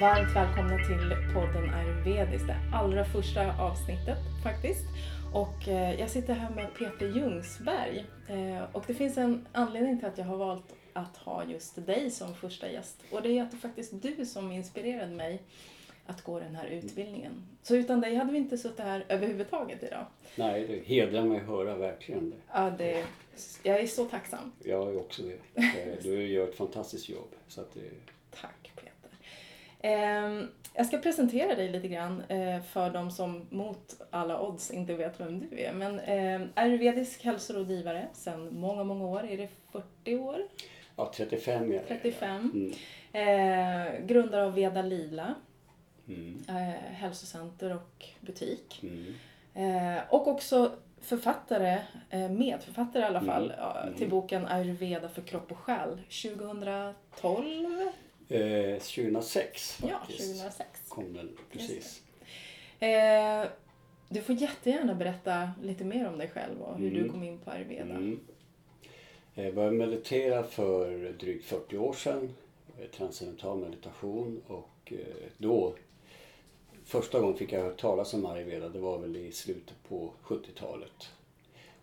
Varmt välkomna till podden Ayurvediskt, det allra första avsnittet faktiskt. Och eh, jag sitter här med Peter Ljungsberg. Eh, och det finns en anledning till att jag har valt att ha just dig som första gäst. Och det är att det faktiskt du som inspirerade mig att gå den här utbildningen. Så utan dig hade vi inte suttit här överhuvudtaget idag. Nej, det hedrar mig att höra verkligen det. Ja, det, jag är så tacksam. Jag är också det. Eh, Du gör ett fantastiskt jobb. Så att det, jag ska presentera dig lite grann eh, för de som mot alla odds inte vet vem du är. Men eh, ayurvedisk hälsorådgivare sedan många, många år. Är det 40 år? ja, 35 är det. 35. Mm. Eh, grundare av Veda Lila, Mm. eh, hälsocenter och butik. Mm. Och också författare, eh, medförfattare i alla Mm. fall, Mm. till boken Ayurveda för kropp och själ 2012. Eh, 2006 Ja, faktiskt 2006. kom den precis. Eh, du får jättegärna berätta lite mer om dig själv och hur Mm. du kom in på ayurveda. Mm. Jag började meditera för drygt 40 år sedan. eh, Transcendental meditation och eh, då Första gången fick jag höra talas om ayurveda, det var väl i slutet på 70-talet.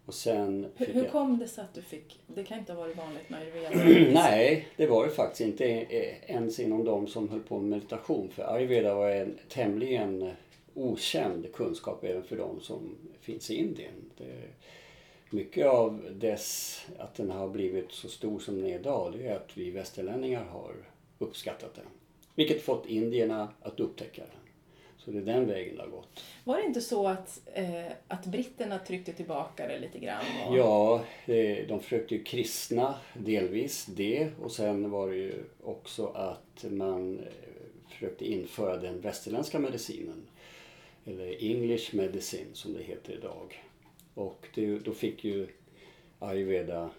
Och sen Hur, hur jag... kom det sig att du fick, det kan inte ha varit vanligt med ayurveda? Nej, det var det faktiskt inte eh, ens inom de som höll på med meditation. För ayurveda var en tämligen eh, okänd kunskap även för de som finns i Indien. Det, mycket av dess, att den har blivit så stor som den är idag, det är att vi västerlänningar har uppskattat den. Vilket fått indierna att upptäcka den. Så det är den vägen det har gått. Var det inte så att, eh, att britterna tryckte tillbaka det lite grann? Och, Ja, eh, de försökte ju kristna delvis det och sen var det ju också att man eh, försökte införa den västerländska medicinen. Eller English medicine som det heter idag. Och det, då fick ju ayurveda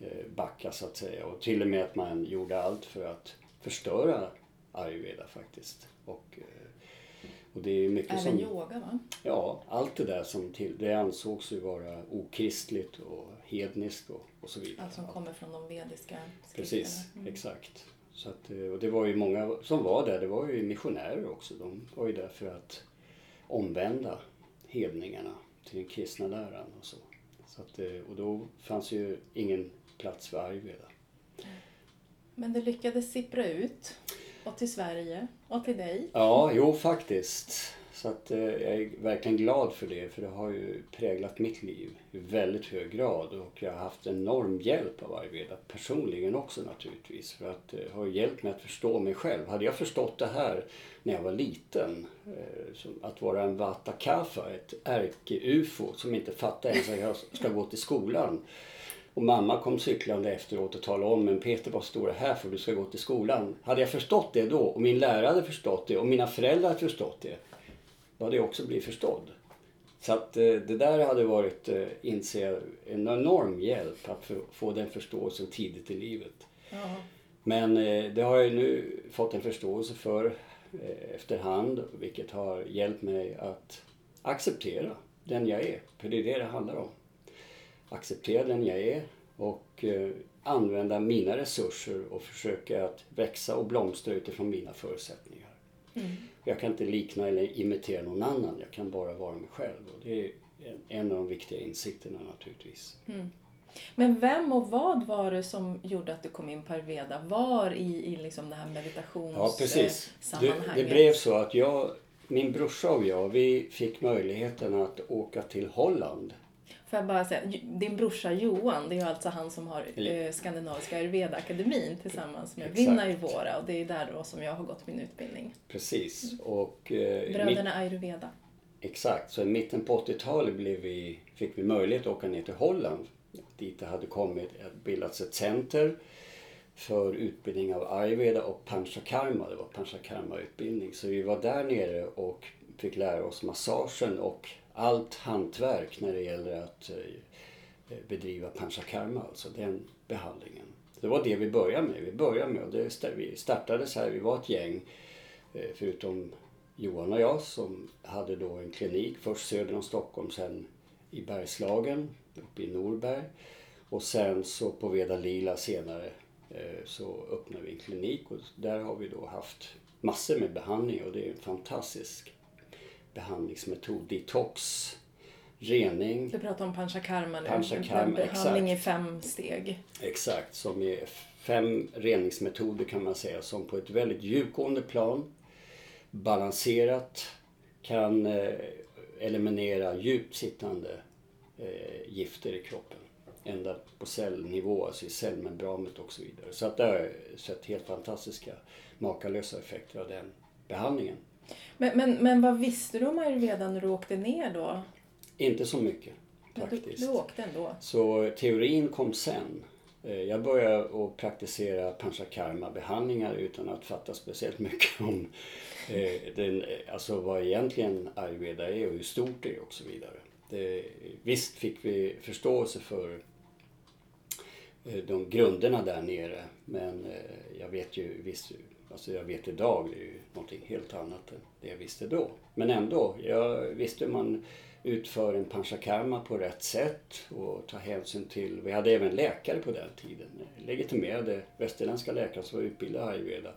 eh, backa så att säga och till och med att man gjorde allt för att förstöra ayurveda faktiskt. Och, eh, och det är mycket Även som... yoga va? Ja, allt det där som till, det ansågs ju vara okristligt och hedniskt och, och så vidare. Allt som kommer från de vediska Precis, skrifterna. Mm. exakt. Så att, eh, och det var ju många som var där, det var ju missionärer också. De var ju där för att omvända hedningarna till den kristna läran och så. så att, eh, och då fanns ju ingen plats för ayurveda. Men det lyckades sippra ut. Och till Sverige. Och till dig. Ja, jo faktiskt. Så att eh, jag är verkligen glad för det för det har ju präglat mitt liv i väldigt hög grad och jag har haft enorm hjälp av ayurveda personligen också naturligtvis för att det har hjälpt mig att förstå mig själv. Hade jag förstått det här när jag var liten, eh, som att vara en vata ett ärke-ufo som inte fattar ens att jag ska gå till skolan och mamma kom cyklande efteråt och talade om men Peter vad står det här för? Du ska gå till skolan. Hade jag förstått det då och min lärare hade förstått det och mina föräldrar hade förstått det. Då hade jag också blivit förstådd. Så att eh, det där hade varit, eh, inser jag, en enorm hjälp att få- den förståelsen tidigt i livet. Ja. Men eh, det har jag nu fått en förståelse för efterhand vilket har hjälpt mig att acceptera den jag är. För det är det det handlar om. Acceptera den jag är och eh, använda mina resurser och försöka att växa och blomstra utifrån mina förutsättningar. Mm. Jag kan inte likna eller imitera någon annan, jag kan bara vara mig själv. Och det är en, av de viktiga insikterna naturligtvis. Men vem och vad var det som gjorde att du kom in på ayurveda? Var i, i liksom det här meditations Ja, precis. Det, det blev så att jag, min brorsa och jag, vi fick möjligheten att åka till Holland. Får jag bara säga, din brorsa Johan, det är ju alltså han som har eh, Skandinaviska ayurveda-akademin tillsammans med. Vinna Våra och det är där då som jag har gått min utbildning. Precis. Och, eh, mitt, Bröderna ayurveda. exakt, så i mitten på 80-talet blev vi, fick vi möjlighet att åka ner till Holland. Dit det hade kommit, bildats ett center för utbildning av ayurveda och panchakarma. Det var panchakarma-utbildning. Så vi var där nere och fick lära oss massagen och allt hantverk när det gäller att eh, eh, bedriva panchakarma, alltså den behandlingen. Det var det vi började med. Vi började med och det, vi här, vi var ett gäng eh, förutom Johan och jag som hade då en klinik först söder om Stockholm, sen i Bergslagen uppe i Norberg. Och sen så på Veda Lila senare så öppnade vi en klinik och där har vi då haft massor med behandling och det är en fantastisk behandlingsmetod. Detox, rening. Du pratar om panchakarma nu. Panchakarma, behandling exakt. i fem steg. Exakt, som är fem reningsmetoder kan man säga som på ett väldigt djupgående plan balanserat kan eh, eliminera djupt sittande eh, gifter i kroppen. Ända på cellnivå, alltså i cellmembranet och så vidare. Så att det har jag sett helt fantastiska, makalösa effekter av den behandlingen. Men, men, men vad visste du om ayurveda när du åkte ner då? Inte så mycket Men Du, du åkte ändå? Så teorin kom sen. Eh, Jag började att praktisera panchakarma-behandlingar utan att fatta speciellt mycket om eh, den, eh, alltså vad egentligen ayurveda är och hur stort det är och så vidare. Det, visst fick vi förståelse för de grunderna där nere men jag vet ju visst, alltså jag vet idag det är ju någonting helt annat än det jag visste då. Men ändå, jag visste hur man utför en panchakarma på rätt sätt och tar hänsyn till, vi hade även läkare på den tiden, legitimerade västerländska läkare som var utbildade i ayurveda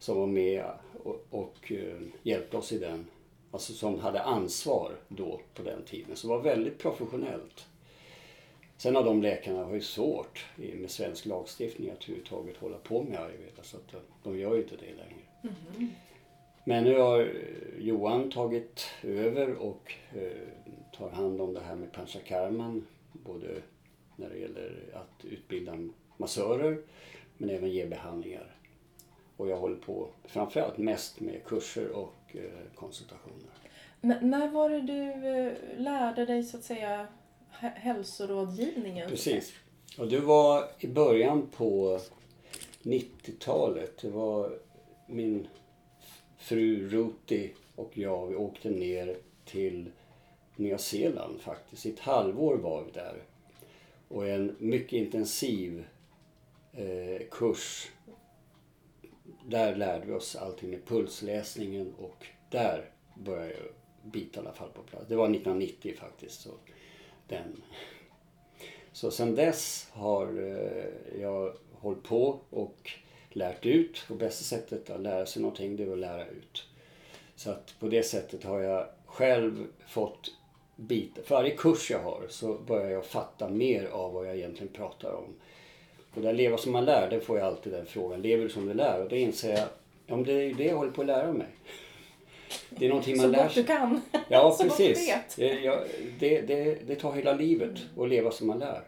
som var med och, och eh, hjälpte oss i den, alltså som hade ansvar då på den tiden. Så det var väldigt professionellt. Sen har de läkarna har ju svårt med svensk lagstiftning att överhuvudtaget hålla på med ayurveda så att eh, de gör ju inte det längre. Men nu har eh, Johan tagit över och eh, tar hand om det här med panchakarman. Både när det gäller att utbilda massörer men även ge behandlingar. Och jag håller på framförallt mest med kurser och konsultationer. N- när var det du lärde dig så att säga hälsorådgivningen? Precis. Och det var i början på 90-talet. Det var min fru Ruti och jag, vi åkte ner till Nya Zeeland faktiskt. I ett halvår var vi där. Och en mycket intensiv eh, kurs. Där lärde vi oss allting med pulsläsningen och där började jag falla fall på plats. Det var 1990 faktiskt. Så den. Så sen dess har eh, jag hållit på och lärt ut. Och bästa sättet att lära sig någonting det är att lära ut. Så att på det sättet har jag själv fått bita. För varje kurs jag har så börjar jag fatta mer av vad jag egentligen pratar om. Och där leva som man lär, det får jag alltid den frågan. Lever du som du lär? Och då inser jag, ja men det är ju det jag håller på att lära mig. Det är någonting man Så lär gott sig. du kan. Ja, Så gott du precis. vet. Det, ja, det, det, det tar hela livet att leva som man lär.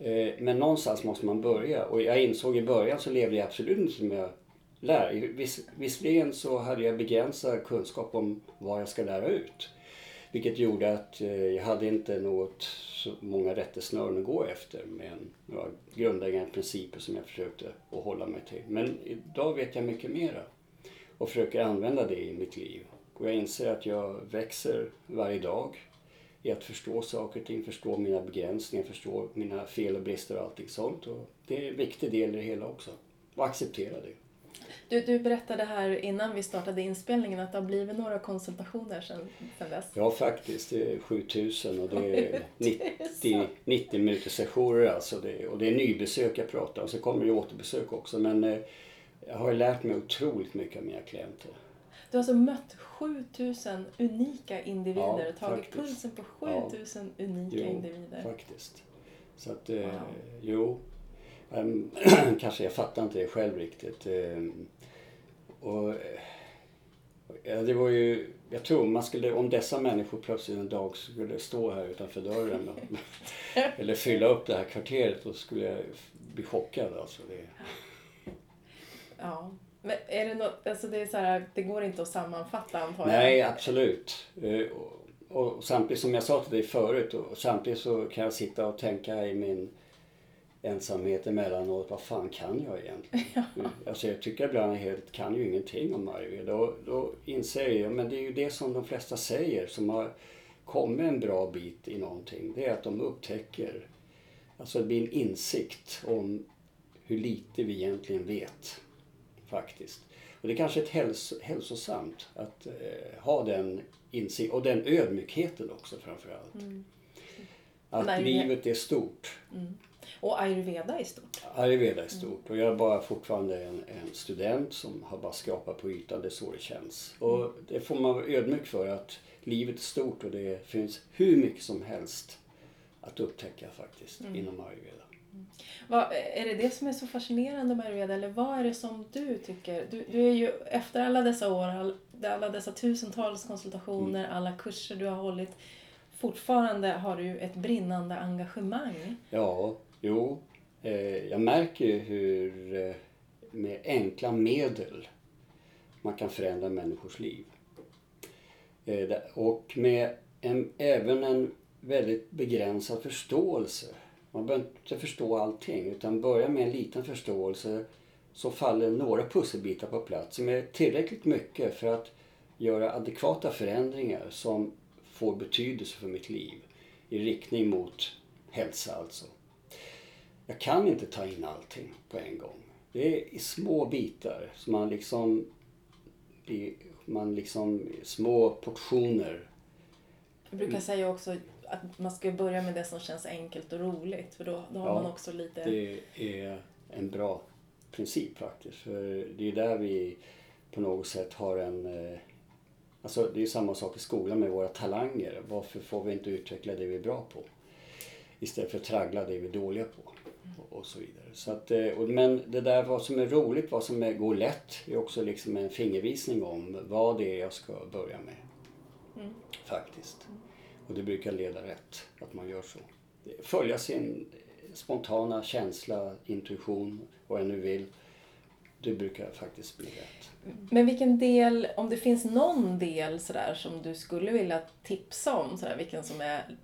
Eh, Men någonstans måste man börja. Och jag insåg i början så levde jag absolut inte som jag lär. Viss, visserligen så hade jag begränsad kunskap om vad jag ska lära ut. Vilket gjorde att eh, jag hade inte något så många rättesnören att gå efter. Men några grundläggande principer som jag försökte att hålla mig till. Men idag vet jag mycket mera. Och försöker använda det i mitt liv. Och jag inser att jag växer varje dag i att förstå saker och ting, förstå mina begränsningar, förstå mina fel och brister och allting sånt. Och det är en viktig del i det hela också. Och acceptera det. Du, du berättade här innan vi startade inspelningen att det har blivit några konsultationer sedan, sedan dess. Ja, faktiskt. Det är 7000 och det är Det är 90, 90 minuters sessioner alltså. Det, och det är nybesök jag pratar om. Så kommer det återbesök också. Men eh, jag har lärt mig otroligt mycket av mina klienter. Du har alltså mött 7000 unika individer Ja, och tagit faktiskt. pulsen på 7000 unika Jo, individer. faktiskt. Så att, eh, Wow. jo. Ehm, kanske jag fattar inte det själv riktigt. Ehm, och, eh, ja, det var ju, jag tror man skulle, om dessa människor plötsligt en dag skulle stå här utanför dörren och, eller fylla upp det här kvarteret då skulle jag bli chockad alltså. Det, Ja. Men är det något, alltså det är så här, det går inte att sammanfatta antar jag? Nej, absolut. Eh, Och, och samtidigt som jag sa till dig förut, och samtidigt så kan jag sitta och tänka i min ensamhet emellanåt, vad fan kan jag egentligen? Alltså jag tycker ibland jag helt kan ju ingenting om ayurveda. Då, då inser jag, men det är ju det som de flesta säger som har kommit en bra bit i någonting. Det är att de upptäcker, alltså det blir en insikt om hur lite vi egentligen vet. Faktiskt. Och det är kanske ett häls hälsosamt att eh, ha den insikt och den ödmjukheten också framförallt. Mm. Att det- livet är stort. Mm. Och ayurveda är stort. Ayurveda är stort och jag är bara fortfarande en, en student som har bara skrapat på ytan. Det är så det känns. Och det får man vara ödmjuk för att livet är stort och det finns hur mycket som helst att upptäcka faktiskt inom ayurveda. Vad, är det det som är så fascinerande med ayurveda eller vad är det som du tycker? Du, du är ju efter alla dessa år, all, alla dessa tusentals konsultationer, alla kurser du har hållit. Fortfarande har du ett brinnande engagemang. Ja, jo. Eh, jag märker ju hur eh, med enkla medel man kan förändra människors liv. Eh, och med en, även en väldigt begränsad förståelse. Man behöver inte förstå allting utan börja med en liten förståelse så faller några pusselbitar på plats som är tillräckligt mycket för att göra adekvata förändringar som får betydelse för mitt liv i riktning mot hälsa alltså. Jag kan inte ta in allting på en gång. Det är i små bitar som man liksom i, man liksom små portioner. Jag brukar säga också att man ska börja med det som känns enkelt och roligt för då, då har Ja, man också lite... Det är en bra princip faktiskt. För det är där vi på något sätt har en... eh, Alltså det är samma sak i skolan med våra talanger. Varför får vi inte utveckla det vi är bra på? Istället för att traggla det vi är dåliga på. Och, och så vidare. Så att, eh, och, men det där vad som är roligt, vad som är, går lätt är också liksom en fingervisning om vad det är jag ska börja med. Faktiskt. Och det brukar leda rätt att man gör så. Följa sin spontana känsla, intuition, vad jag nu vill. Det brukar faktiskt bli rätt. Men vilken del, om det finns någon del sådär som du skulle vilja tipsa om, sådär, vilken som är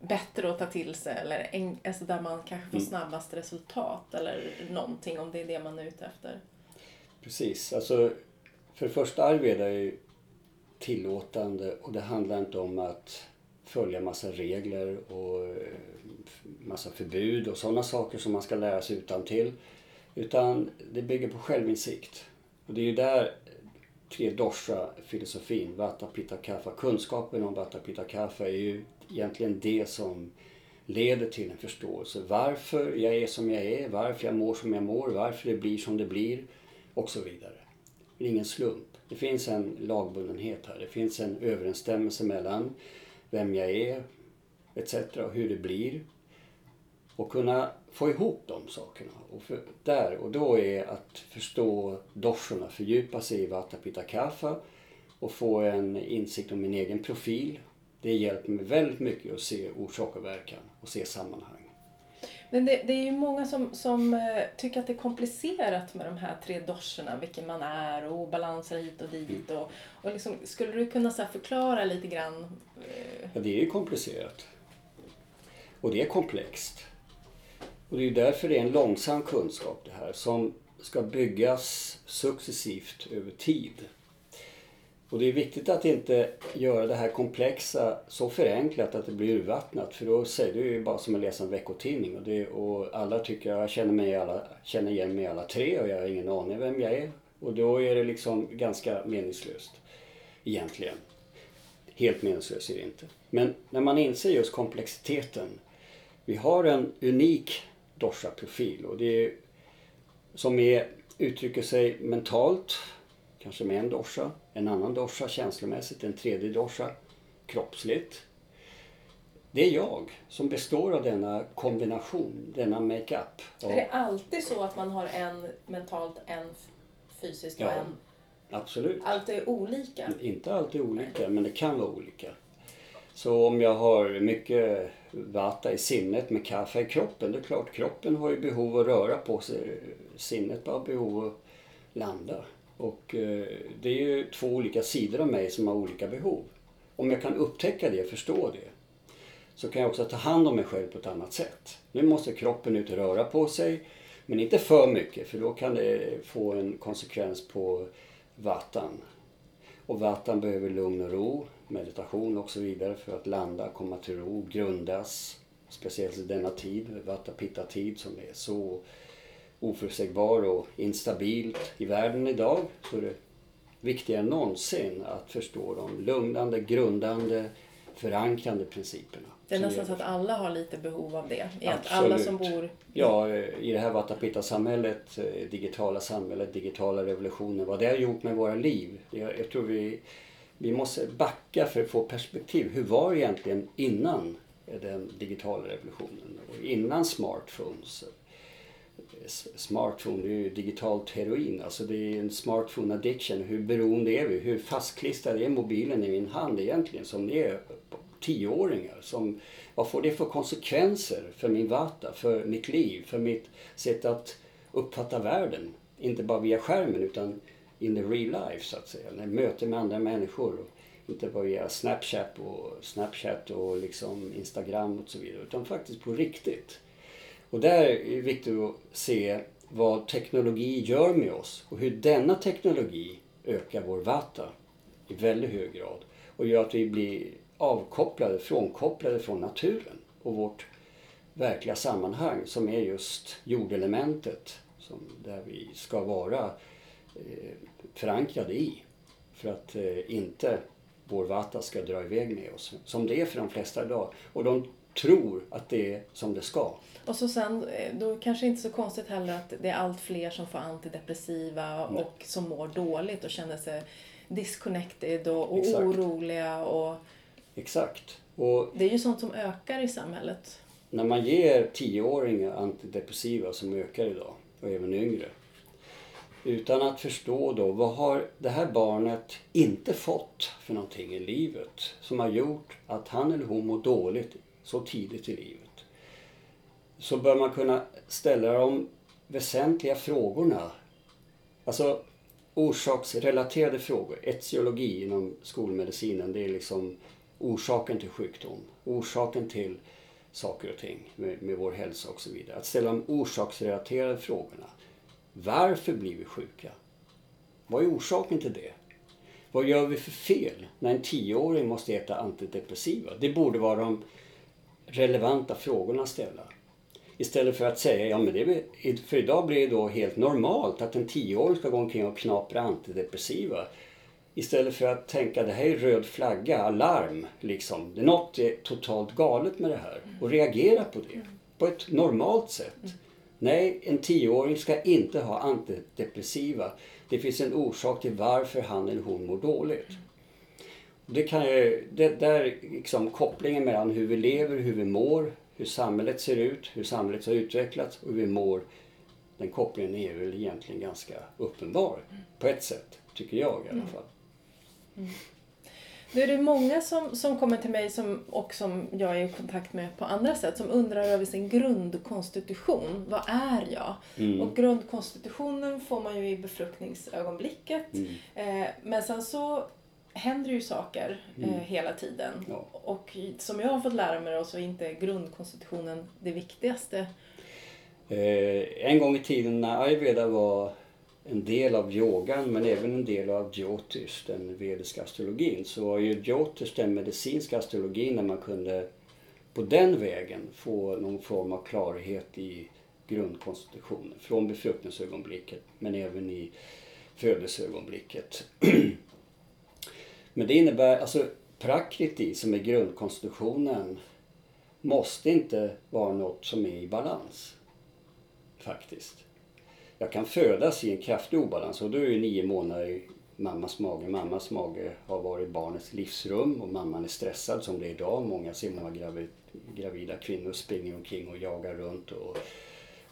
bättre att ta till sig eller en, alltså där man kanske får Mm. snabbast resultat eller någonting om det är det man är ute efter. Precis. Alltså, för det första Ayurveda är ju tillåtande och det handlar inte om att följa massa regler och eh, massa förbud och sådana saker som man ska lära sig utan till. Utan det bygger på självinsikt. Och det är ju där tre dosha-filosofin, Vata, Pitta, Kapha, kunskapen om Vata, Pitta, Kapha är ju egentligen det som leder till en förståelse. Varför jag är som jag är, varför jag mår som jag mår, varför det blir som det blir och så vidare. Det är ingen slump. Det finns en lagbundenhet här. Det finns en överensstämmelse mellan vem jag är etc. och hur det blir. Och kunna få ihop de sakerna. Och, för, där, och då är att förstå doshorna, fördjupa sig i Vata Pitta Kapha och få en insikt om min egen profil. Det hjälper mig väldigt mycket att se orsak och verkan och se sammanhang. Men det, det är ju många som, som eh, tycker att det är komplicerat med de här tre doscherna, vilken man är och obalanser hit och dit. Och, och liksom, skulle du kunna så förklara lite grann? eh, Ja, det är ju komplicerat. Och det är komplext. Och det är ju därför det är en långsam kunskap det här som ska byggas successivt över tid. Och det är viktigt att inte göra det här komplexa så förenklat att det blir urvattnat. För då säger du ju bara som att läsa en veckotidning. Och, det, och alla tycker jag känner, mig alla, känner igen mig alla tre och jag har ingen aning vem jag är. Och då är det liksom ganska meningslöst. Egentligen. Helt meningslöst är det inte. Men när man inser just komplexiteten. Vi har en unik dosha-profil och det är, som är, uttrycker sig mentalt, kanske med en dosha, en annan dosha känslomässigt, en tredje dosha kroppsligt. Det är jag som består av denna kombination, denna makeup. Är det alltid så att man har en mentalt, en fysiskt och Ja. en... Absolut. Allt är olika? Inte alltid olika, men det kan vara olika. Så om jag har mycket vata i sinnet med kaffe i kroppen, det är klart kroppen har ju behov att röra på sig. Sinnet har behov att landa. Och eh, det är ju två olika sidor av mig som har olika behov. Om jag kan upptäcka det, förstå det, så kan jag också ta hand om mig själv på ett annat sätt. Nu måste kroppen ut och röra på sig, men inte för mycket för då kan det få en konsekvens på vatan. Och vatan behöver lugn och ro, meditation och så vidare för att landa, komma till ro, grundas. Speciellt i denna tid, vata pitta tid som är så oförutsägbar och instabil i världen idag. Så är det viktigare än någonsin att förstå de lugnande, grundande förankrande principerna. Det är nästan så att alla har lite behov av det. Absolut. Alla som bor... Ja, i det här Vatapita-samhället, eh, digitala samhället, digitala revolutionen, vad det har gjort med våra liv. Jag, jag tror vi, vi måste backa för att få perspektiv. Hur var det egentligen innan den digitala revolutionen? Och innan smartphones? Smartphone, det är ju digitalt heroin. Alltså det är en smartphone addiction. Hur beroende är vi? Hur fastklistrad är mobilen i min hand egentligen? Som ni är tioåringar. Som, vad får det för konsekvenser för min vata, för mitt liv, för mitt sätt att uppfatta världen? Inte bara via skärmen utan in the real life så att säga. När möter med andra människor. Inte bara via Snapchat och, Snapchat och liksom Instagram och så vidare. Utan faktiskt på riktigt. Och där är det viktigt att se vad teknologi gör med oss och hur denna teknologi ökar vår vata i väldigt hög grad och gör att vi blir avkopplade, frånkopplade från naturen och vårt verkliga sammanhang som är just jordelementet som där vi ska vara eh, förankrade i för att eh, inte vår vata ska dra iväg med oss som det är för de flesta idag. Och de tror att det är som det ska. Och så sen, eh, då kanske inte så konstigt heller att det är allt fler som får antidepressiva Nej. och som mår dåligt och känner sig disconnected och, och Exakt. oroliga. Och Exakt. Och det är ju sånt som ökar i samhället. när man ger tioåringar antidepressiva som ökar idag och även yngre. Utan att förstå då vad har det här barnet inte fått för någonting i livet som har gjort att han eller hon mår dåligt så tidigt i livet. Så bör man kunna ställa de väsentliga frågorna. Alltså orsaksrelaterade frågor. Etiologi inom skolmedicinen det är liksom orsaken till sjukdom. Orsaken till saker och ting med, med vår hälsa och så vidare. Att ställa de orsaksrelaterade frågorna. Varför blir vi sjuka? Vad är orsaken till det? Vad gör vi för fel när en tioåring måste äta antidepressiva? Det borde vara de relevanta frågorna att ställa. Istället för att säga, ja men det är, för idag blir det då helt normalt att en tioåring ska gå omkring och knapra antidepressiva. Istället för att tänka, det här är röd flagga, alarm, liksom. Det är något är totalt galet med det här. Och reagera på det. På ett normalt sätt. Nej, en tioåring ska inte ha antidepressiva. Det finns en orsak till varför han eller hon mår dåligt. Det kan ju, det där liksom kopplingen mellan hur vi lever, hur vi mår, hur samhället ser ut, hur samhället har utvecklats och hur vi mår. Den kopplingen är väl egentligen ganska uppenbar på ett sätt, tycker jag i alla fall. Nu är det många som, som kommer till mig som, och som jag är i kontakt med på andra sätt som undrar över sin grundkonstitution. Vad är jag? Mm. Och grundkonstitutionen får man ju i befruktningsögonblicket. Mm. Eh, men sen så händer ju saker eh, Mm. hela tiden. Ja. Och som jag har fått lära mig då så är inte grundkonstitutionen det viktigaste. Eh, en gång i tiden när ayurveda var en del av yogan men även en del av jyotish, den vediska astrologin, så var ju jyotish den medicinska astrologin där man kunde på den vägen få någon form av klarhet i grundkonstitutionen från befruktningsögonblicket men även i födelseögonblicket. men det innebär, alltså prakriti som är grundkonstitutionen måste inte vara något som är i balans. Faktiskt. Jag kan födas i en kraftig obalans och då är det nio månader i mammas mage. Mammas mage har varit barnets livsrum och mamman är stressad som det är idag. Många ser många gravid, gravida kvinnor springer omkring och jagar runt och,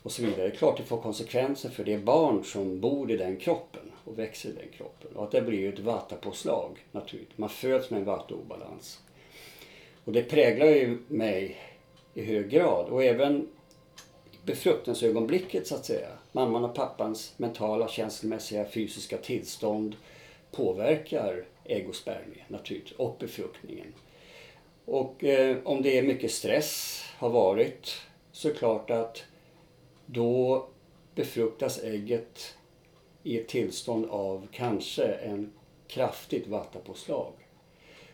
och så vidare. Det är klart det får konsekvenser för det barn som bor i den kroppen och växer i den kroppen. Och att det blir ju ett vatapåslag naturligt. Man föds med en vatteobalans. Och det präglar ju mig i hög grad och även befruktningsögonblicket så att säga. Mamman och pappans mentala, känslomässiga, fysiska tillstånd påverkar ägg och spermie naturligtvis och befruktningen. Och eh, om det är mycket stress har varit så är det klart att då befruktas ägget i ett tillstånd av kanske en kraftigt vattapåslag.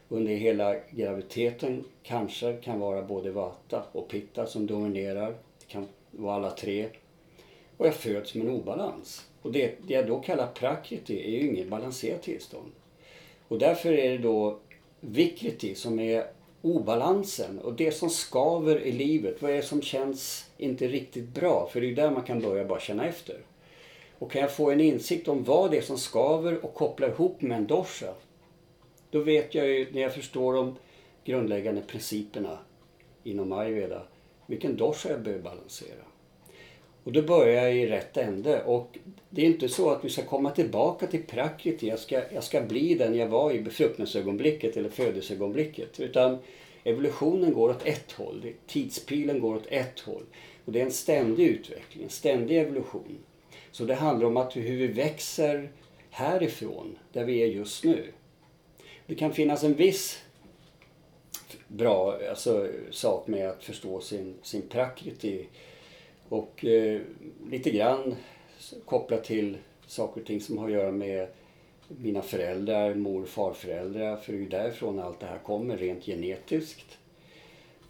Under hela graviditeten kanske kan vara både vata och pitta som dominerar. Det kan vara alla tre. Och jag föds med en obalans. Och det, det jag då kallar prakriti är ju inget balanserat tillstånd. Och därför är det då vikriti som är obalansen och det som skaver i livet. Vad är det som känns inte riktigt bra? För det är ju där man kan börja bara känna efter. Och kan jag få en insikt om vad det är som skaver och koppla ihop med en dosha. Då vet jag ju när jag förstår de grundläggande principerna inom ayurveda vilken dosha jag behöver balansera. Och då börjar jag i rätt ände. Och det är inte så att vi ska komma tillbaka till prakriti. Jag ska, jag ska bli den jag var i befruktningsögonblicket eller födelseögonblicket. Utan evolutionen går åt ett håll. Tidspilen går åt ett håll. Och det är en ständig utveckling, en ständig evolution. Så det handlar om att hur vi växer härifrån, där vi är just nu. Det kan finnas en viss bra alltså, sak med att förstå sin, sin prakriti och eh, lite grann kopplat till saker och ting som har att göra med mina föräldrar, mor och farföräldrar. För det är ju därifrån allt det här kommer rent genetiskt.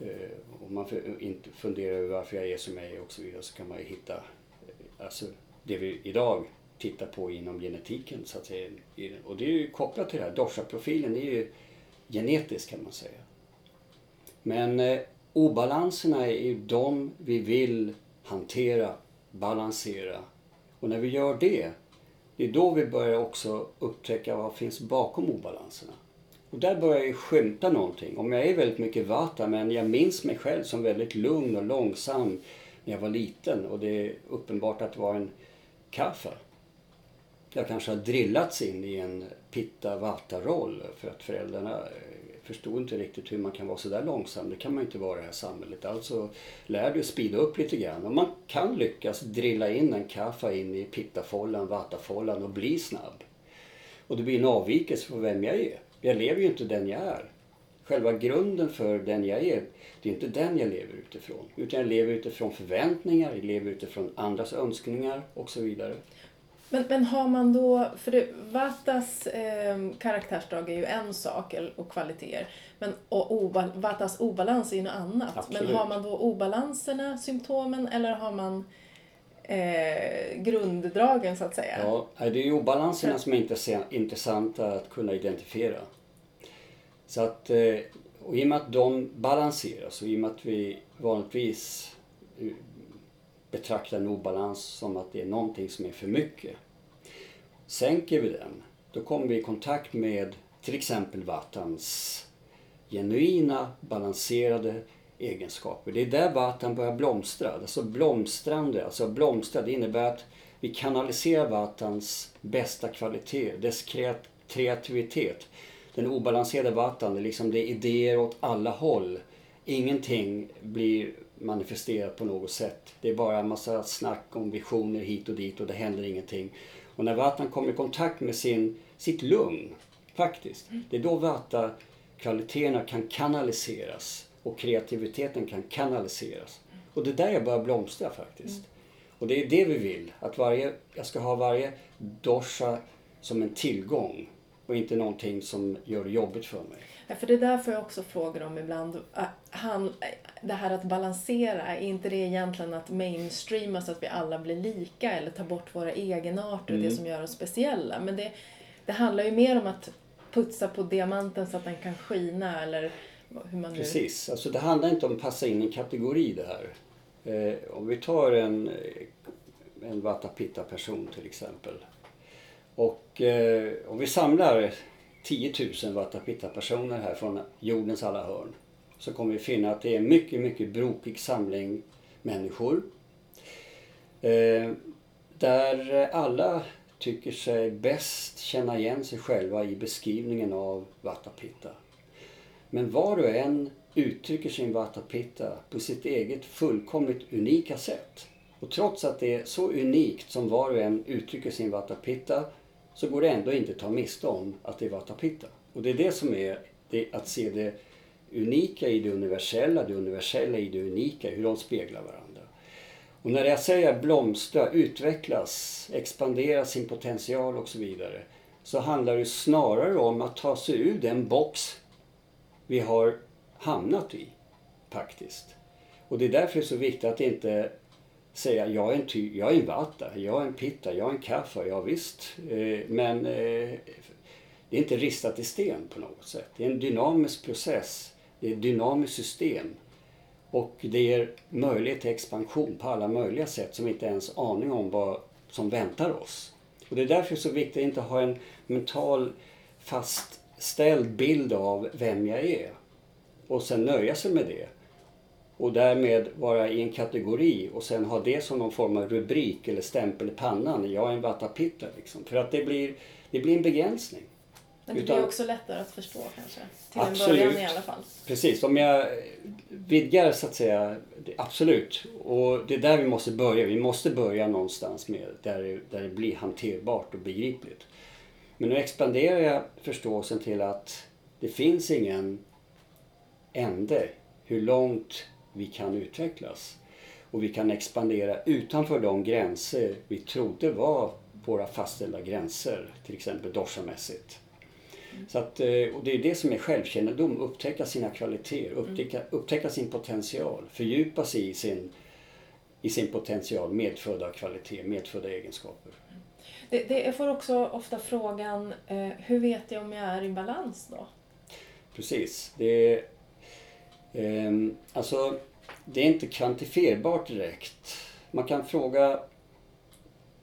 Eh, om man inte funderar över varför jag är som jag är och så vidare så kan man ju hitta eh, alltså, det vi idag tittar på inom genetiken. Så att säga. Och det är ju kopplat till det här. Dosha-profilen är ju genetisk kan man säga. Men eh, obalanserna är ju de vi vill hantera, balansera. Och när vi gör det, det är då vi börjar också upptäcka vad finns bakom obalanserna. Och där börjar jag skymta någonting. Om jag är väldigt mycket vata men jag minns mig själv som väldigt lugn och långsam när jag var liten och det är uppenbart att det var en kaffe. Jag kanske har drillats in i en pitta vata roll för att föräldrarna eh, förstod inte riktigt hur man kan vara så där långsam. Det kan man inte vara i det här samhället. Alltså lär dig att speeda upp lite grann. Och man kan lyckas drilla in en kaffa in i pittafållan, vattafållan och bli snabb. Och det blir en avvikelse för vem jag är. Jag lever ju inte den jag är. Själva grunden för den jag är, det är inte den jag lever utifrån. Utan jag lever utifrån förväntningar, jag lever utifrån andras önskningar och så vidare. Men, men har man då, för det, Vatas eh, karaktärsdrag är ju en sak och kvaliteter. Men och oba, Vatas obalans är ju något annat. Absolut. Men har man då obalanserna, symptomen, eller har man eh, grunddragen så att säga? Ja, det är ju obalanserna som är intressanta att kunna identifiera. Så att, eh, och i och med att de balanseras och i och med att vi vanligtvis eh, betraktar en obalans som att det är någonting som är för mycket Sänker vi den, då kommer vi i kontakt med till exempel vattans genuina, balanserade egenskaper. Det är där vatten börjar blomstra. Alltså blomstrande, alltså blomstra, det innebär att vi kanaliserar vattens bästa kvalitet, dess kreativitet. Den obalanserade vatten, det är liksom det är idéer åt alla håll. Ingenting blir manifesterat på något sätt. Det är bara en massa snack om visioner hit och dit och det händer ingenting. Och när vatten kommer i kontakt med sin, sitt lugn, faktiskt, mm. det är då vattakvaliteterna kan kanaliseras och kreativiteten kan kanaliseras. Och det är där jag börjar blomstra faktiskt. Mm. Och det är det vi vill, att varje, jag ska ha varje dosha som en tillgång och inte någonting som gör det jobbigt för mig. Ja, för det där får jag också frågor om ibland. Han, det här att balansera, är inte det egentligen att mainstreama så att vi alla blir lika eller ta bort våra egenarter och mm. det som gör oss speciella? Men det, det handlar ju mer om att putsa på diamanten så att den kan skina eller hur man nu... Precis, alltså det handlar inte om att passa in i en kategori det här. Eh, om vi tar en, en Vata Pitta person till exempel. Och eh, om vi samlar 10 000 Vatapitta-personer här från jordens alla hörn så kommer vi finna att det är en mycket, mycket brokig samling människor. Eh, där alla tycker sig bäst känna igen sig själva i beskrivningen av Vatapitta. Men var och en uttrycker sin Vatapitta på sitt eget fullkomligt unika sätt. Och trots att det är så unikt som var och en uttrycker sin Vatapitta så går det ändå inte att ta miste om att det var tapita. Och det är det som är det, att se det unika i det universella, det universella i det unika, hur de speglar varandra. Och när jag säger blomstra, utvecklas, expandera sin potential och så vidare så handlar det snarare om att ta sig ur den box vi har hamnat i, faktiskt. Och det är därför det är så viktigt att inte säga jag är en, ty, jag är en vata, jag är en pitta, jag är en kaffa, ja visst. Eh, men eh, det är inte ristat i sten på något sätt. Det är en dynamisk process. Det är ett dynamiskt system. Och det ger möjlighet till expansion på alla möjliga sätt som vi inte ens aning om vad som väntar oss. Och det är därför det är så viktigt att inte ha en mental fastställd bild av vem jag är. Och sen nöja sig med det. Och därmed vara i en kategori och sen ha det som någon form av rubrik eller stämpel i pannan. Jag är en vattenpitta liksom. För att det blir, det blir en begränsning. Men det Utan, blir också lättare att förstå kanske? Till absolut. en början i alla fall. Precis, om jag vidgar så att säga. Absolut. Och det är där vi måste börja. Vi måste börja någonstans med där det, där det blir hanterbart och begripligt. Men nu expanderar jag förståelsen till att det finns ingen ände hur långt vi kan utvecklas. Och vi kan expandera utanför de gränser vi trodde var våra fastställda gränser, till exempel dorsamässigt. Så att, eh, och det är det som är självkännedom, upptäcka sina kvaliteter, mm. upptäcka, upptäcka sin potential, fördjupa sig i sin, i sin potential, medfödda kvalitet, medfödda egenskaper. Det, det, jag får också ofta frågan, eh, hur vet jag om jag är i balans då? Precis. Det, alltså, det är inte kvantifierbart direkt. Man kan fråga...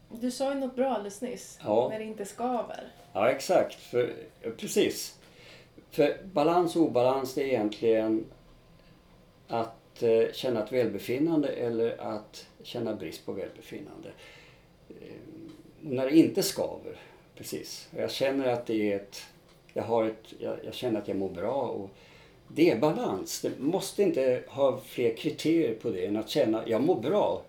Du sa ju något bra alldeles nyss, ja. när det inte skaver. Ja, exakt. För, precis. För balans och obalans det är egentligen att eh, känna ett välbefinnande eller att känna brist på välbefinnande. Eh, när det inte skaver, precis. Jag känner att det är ett... Jag, har ett, jag, jag känner att jag mår bra och det är balans. Det måste inte ha fler kriterier på det än att känna att jag mår bra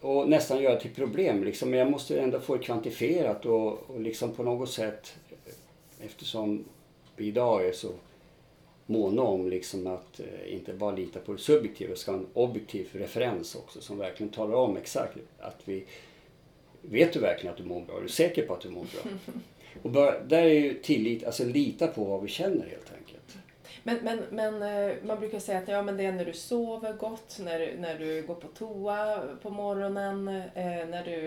och nästan göra till problem. Liksom. Men jag måste ändå få det kvantifierat och, och liksom på något sätt eftersom vi idag är så måna om liksom att eh, inte bara lita på det subjektiva, ska ha en objektiv referens också som verkligen talar om exakt att vi Vet du verkligen att du mår bra? Är du säker på att du mår bra? Och bara, där är ju tillit, alltså lita på vad vi känner helt enkelt. Men, men, men eh, man brukar säga att ja, men det är när du sover gott, när, när du går på toa på morgonen, eh, när du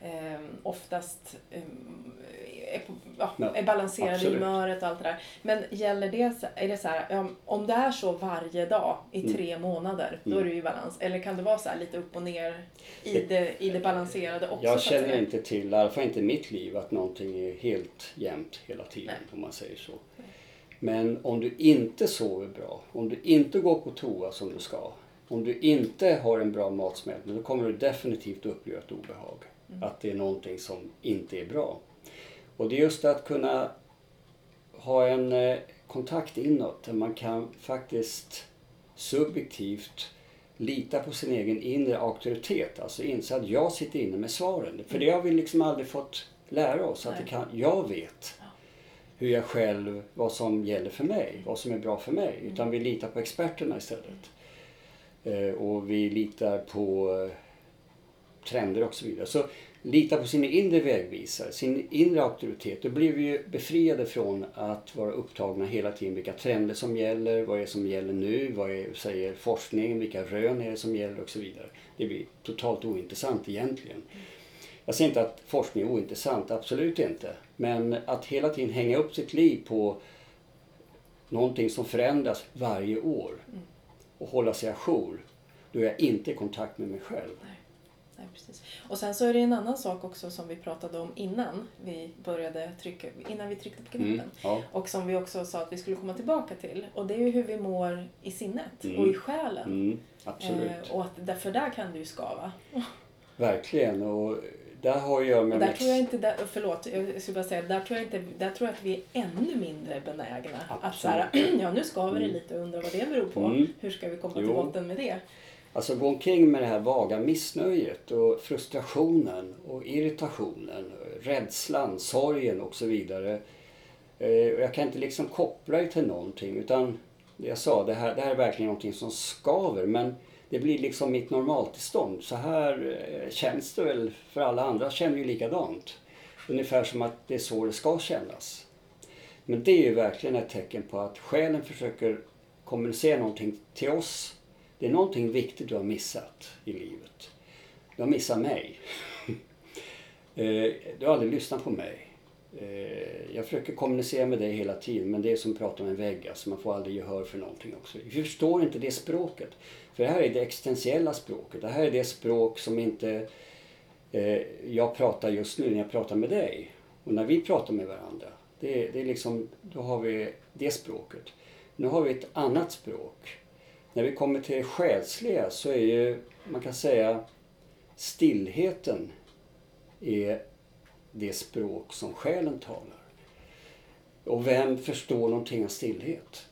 eh, oftast eh, är, på, ja, är balanserad absolut. i humöret och allt det där. Men gäller det, är det så här, om det är så varje dag i mm. tre månader, då är du i balans. Eller kan det vara så lite upp och ner i det, i det balanserade också? Jag känner inte till, i alla fall inte i mitt liv, att någonting är helt jämnt hela tiden, Nej. om man säger så. Men om du inte sover bra, om du inte går på toa som du ska, om du inte har en bra matsmältning, då kommer du definitivt uppleva ett obehag. Mm. Att det är någonting som inte är bra. Och det är just att kunna ha en eh, kontakt inåt där man kan faktiskt subjektivt lita på sin egen inre auktoritet. Alltså inse att jag sitter inne med svaren. För det har vi liksom aldrig fått lära oss. Att det kan, jag vet hur jag själv, vad som gäller för mig, vad som är bra för mig. Utan vi litar på experterna istället. Eh, och vi litar på eh, trender och så vidare. Så lita på sin inre vägvisare, sin inre auktoritet. Då blir vi ju befriade från att vara upptagna hela tiden vilka trender som gäller, vad är det som gäller nu, vad är, säger forskningen, vilka rön är det som gäller och så vidare. Det blir totalt ointressant egentligen. Jag säger inte att forskning är ointressant, absolut inte. Men att hela tiden hänga upp sitt liv på någonting som förändras varje år och hålla sig ajour, då är jag inte i kontakt med mig själv. Nej. Nej, precis. Och sen så är det en annan sak också som vi pratade om innan vi började trycka, innan vi tryckte på knappen. Mm, ja. Och som vi också sa att vi skulle komma tillbaka till. Och det är ju hur vi mår i sinnet mm. och i själen. Mm, absolut. Eh, och att, för där kan det ju skava. Verkligen. Och där har jag med där tror jag inte, där, förlåt, jag skulle bara säga, där tror jag inte, där tror jag att vi är ännu mindre benägna Absolut. att så här, ja nu skaver det mm. lite och undrar vad det beror på. Mm. Hur ska vi komma jo. till botten med det? Alltså gå omkring med det här vaga missnöjet och frustrationen och irritationen, rädslan, sorgen och så vidare. Eh, jag kan inte liksom koppla det till någonting utan det jag sa, det här, det här är verkligen någonting som skaver men det blir liksom mitt normaltillstånd. Så här eh, känns det väl för alla andra känner ju likadant. Ungefär som att det är så det ska kännas. Men det är ju verkligen ett tecken på att själen försöker kommunicera någonting till oss. Det är någonting viktigt du har missat i livet. Du har missat mig. Eh, du har aldrig lyssnat på mig. Eh, jag försöker kommunicera med dig hela tiden men det är som att prata med en vägg. Alltså man får aldrig gehör för någonting också. Vi förstår inte det språket. För det här är det existentiella språket. Det här är det språk som inte eh, jag pratar just nu när jag pratar med dig. Och när vi pratar med varandra. Det, det är liksom, då har vi det språket. Nu har vi ett annat språk. När vi kommer till det själsliga så är ju, man kan säga, stillheten är det språk som själen talar. Och vem förstår någonting av stillhet?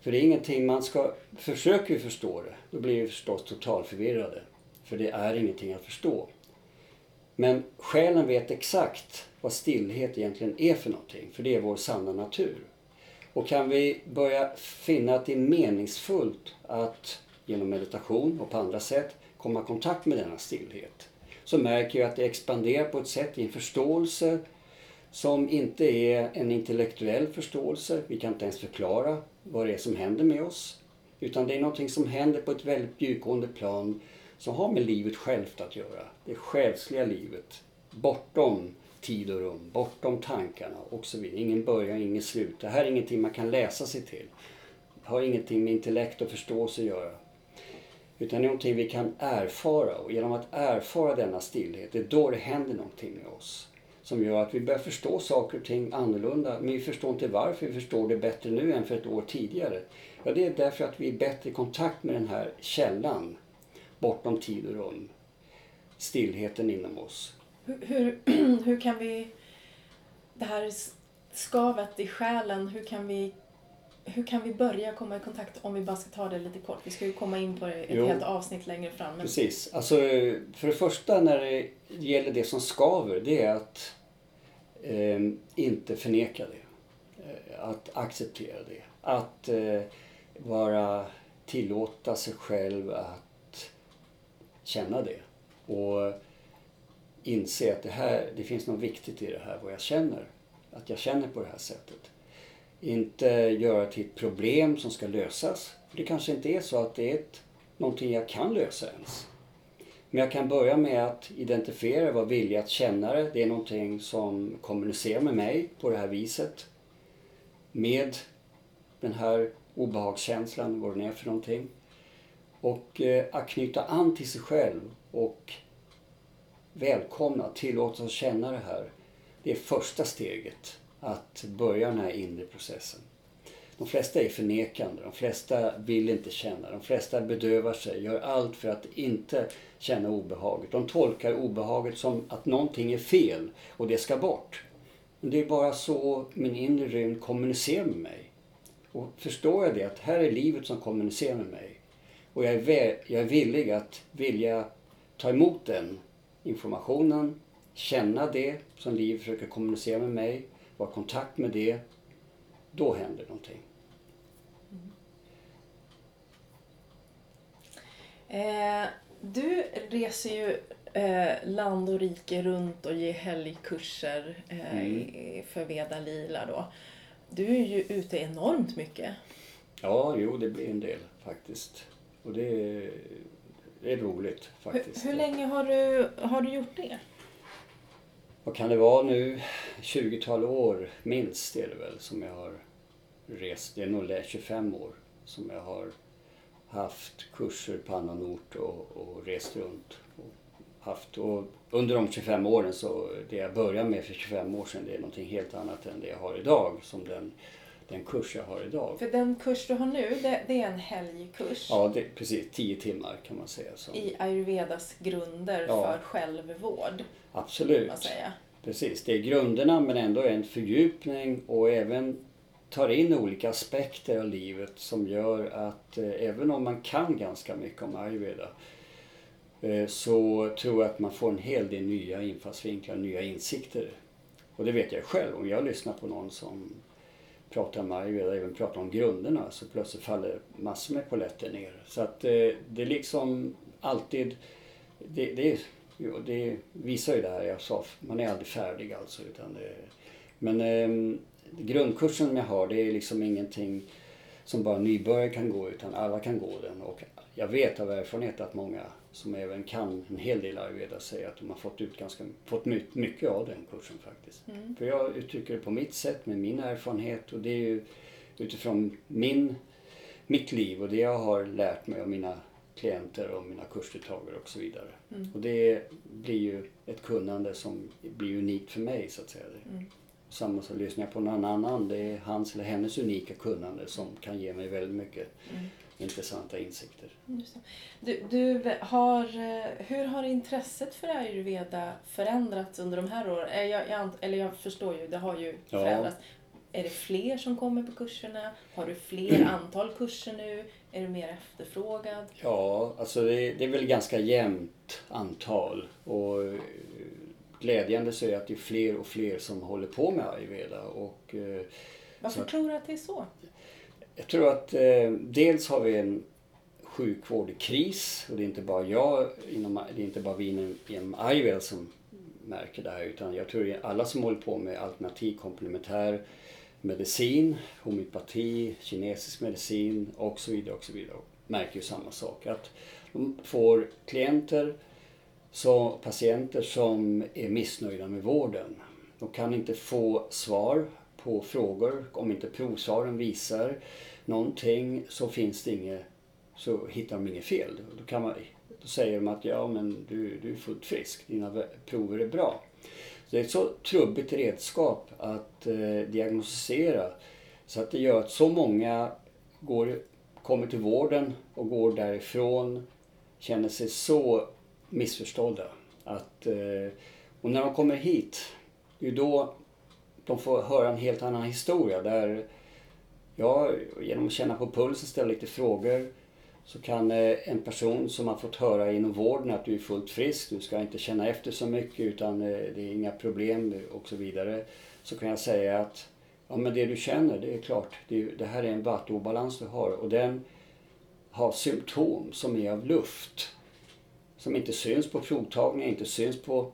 För det är ingenting man ska... Försöker vi förstå det, då blir vi förstås totalförvirrade. För det är ingenting att förstå. Men själen vet exakt vad stillhet egentligen är för någonting. För det är vår sanna natur. Och kan vi börja finna att det är meningsfullt att genom meditation och på andra sätt komma i kontakt med denna stillhet så märker vi att det expanderar på ett sätt i en förståelse som inte är en intellektuell förståelse. Vi kan inte ens förklara vad det är som händer med oss. Utan det är någonting som händer på ett väldigt djupgående plan som har med livet självt att göra. Det själsliga livet. Bortom tid och rum, bortom tankarna och så vidare. Ingen början, ingen slut. Det här är ingenting man kan läsa sig till. Det har ingenting med intellekt och förståelse att göra. Utan det är någonting vi kan erfara och genom att erfara denna stillhet, det är då det händer någonting med oss. Som gör att vi börjar förstå saker och ting annorlunda. Men vi förstår inte varför vi förstår det bättre nu än för ett år tidigare. Ja, det är därför att vi är bättre i kontakt med den här källan bortom tid och rum. Stillheten inom oss. Hur, hur, hur kan vi... Det här skavet i själen, hur kan vi hur kan vi börja komma i kontakt om vi bara ska ta det lite kort? Vi ska ju komma in på det ett jo, helt avsnitt längre fram. Men... Precis. Alltså, för det första när det gäller det som skaver, det är att eh, inte förneka det. Eh, att acceptera det. Att eh, vara tillåta sig själv att känna det. Och inse att det här, det finns något viktigt i det här, vad jag känner. Att jag känner på det här sättet. Inte göra till ett problem som ska lösas. För det kanske inte är så att det är ett, någonting jag kan lösa ens. Men jag kan börja med att identifiera vad vilja att känna det. Det är någonting som kommunicerar med mig på det här viset. Med den här obehagskänslan, vad den är för någonting. Och eh, att knyta an till sig själv och välkomna, tillåta sig känna det här. Det är första steget att börja den här inre processen. De flesta är förnekande, de flesta vill inte känna, de flesta bedövar sig, gör allt för att inte känna obehaget. De tolkar obehaget som att någonting är fel och det ska bort. Men det är bara så min inre rymd kommunicerar med mig. Och förstår jag det, att här är livet som kommunicerar med mig och jag är, jag är villig att vilja ta emot den informationen, känna det som livet försöker kommunicera med mig vara i kontakt med det, då händer någonting. Mm. Eh, du reser ju eh, land och rike runt och ger helgkurser eh, mm. för Veda Lila då. Du är ju ute enormt mycket. Ja, jo det blir en del faktiskt. Och det är, det är roligt faktiskt. Hur, hur länge har du, har du gjort det? Vad kan det vara nu, 20-tal år minst är det väl som jag har rest. Det är nog 25 år som jag har haft kurser på annan ort och, och rest runt. Och haft, och under de 25 åren så, det jag började med för 25 år sedan det är någonting helt annat än det jag har idag. Som den, den kurs jag har idag. För den kurs du har nu, det, det är en helgkurs? Ja, det, precis. 10 timmar kan man säga. Som... I ayurvedas grunder ja. för självvård? Absolut. Man säga. Precis, det är grunderna men ändå en fördjupning och även tar in olika aspekter av livet som gör att eh, även om man kan ganska mycket om ayurveda eh, så tror jag att man får en hel del nya infallsvinklar, nya insikter. Och det vet jag själv, om jag lyssnar på någon som pratar om ayurveda, även pratar om grunderna, så plötsligt faller massor med polletter ner. Så att eh, det är liksom alltid, det, det Jo, det visar ju det här jag sa. Man är aldrig färdig alltså. Utan det, men eh, grundkursen jag har det är liksom ingenting som bara nybörjare kan gå utan alla kan gå den. Och jag vet av erfarenhet att många som även kan en hel del ayurveda säger att de har fått ut ganska fått mycket av den kursen faktiskt. Mm. För jag uttrycker det på mitt sätt med min erfarenhet och det är ju utifrån min, mitt liv och det jag har lärt mig av mina klienter och mina kursdeltagare och så vidare. Mm. Och det blir ju ett kunnande som blir unikt för mig så att säga. Mm. Samma så lyssnar jag på någon annan, det är hans eller hennes unika kunnande som kan ge mig väldigt mycket mm. Intressanta insikter. Du, du, har, eh, hur har intresset för ayurveda förändrats under de här åren? Jag, jag, eller jag förstår ju, det har ju förändrats. Ja. Är det fler som kommer på kurserna? Har du fler antal kurser nu? Är du mer efterfrågad? Ja, alltså det, det är väl ganska jämnt antal. Och eh, glädjande så är det att det är fler och fler som håller på med ayurveda. Och, eh, Varför så, tror du att det är så? Jag tror att eh, dels har vi en sjukvård i kris och det är inte bara jag, inom, det är inte bara vi inom, inom IVL som märker det här utan jag tror att alla som håller på med alternativ komplementär medicin, homeopati, kinesisk medicin och så vidare och så vidare märker ju samma sak. Att de får klienter, så, patienter som är missnöjda med vården. De kan inte få svar på frågor. Om inte provsvaren visar någonting så finns det inget, så hittar de inget fel. Då, kan man, då säger de att ja men du, du är fullt frisk, dina prover är bra. Det är ett så trubbigt redskap att eh, diagnostisera så att det gör att så många går, kommer till vården och går därifrån känner sig så missförstådda. Att, eh, och när de kommer hit, det är då de får höra en helt annan historia där jag genom att känna på pulsen, ställa lite frågor så kan eh, en person som har fått höra inom vården att du är fullt frisk, du ska inte känna efter så mycket utan eh, det är inga problem och så vidare. Så kan jag säga att ja, men det du känner, det är klart, det, det här är en vattenobalans du har och den har symptom som är av luft. Som inte syns på provtagning, inte syns på,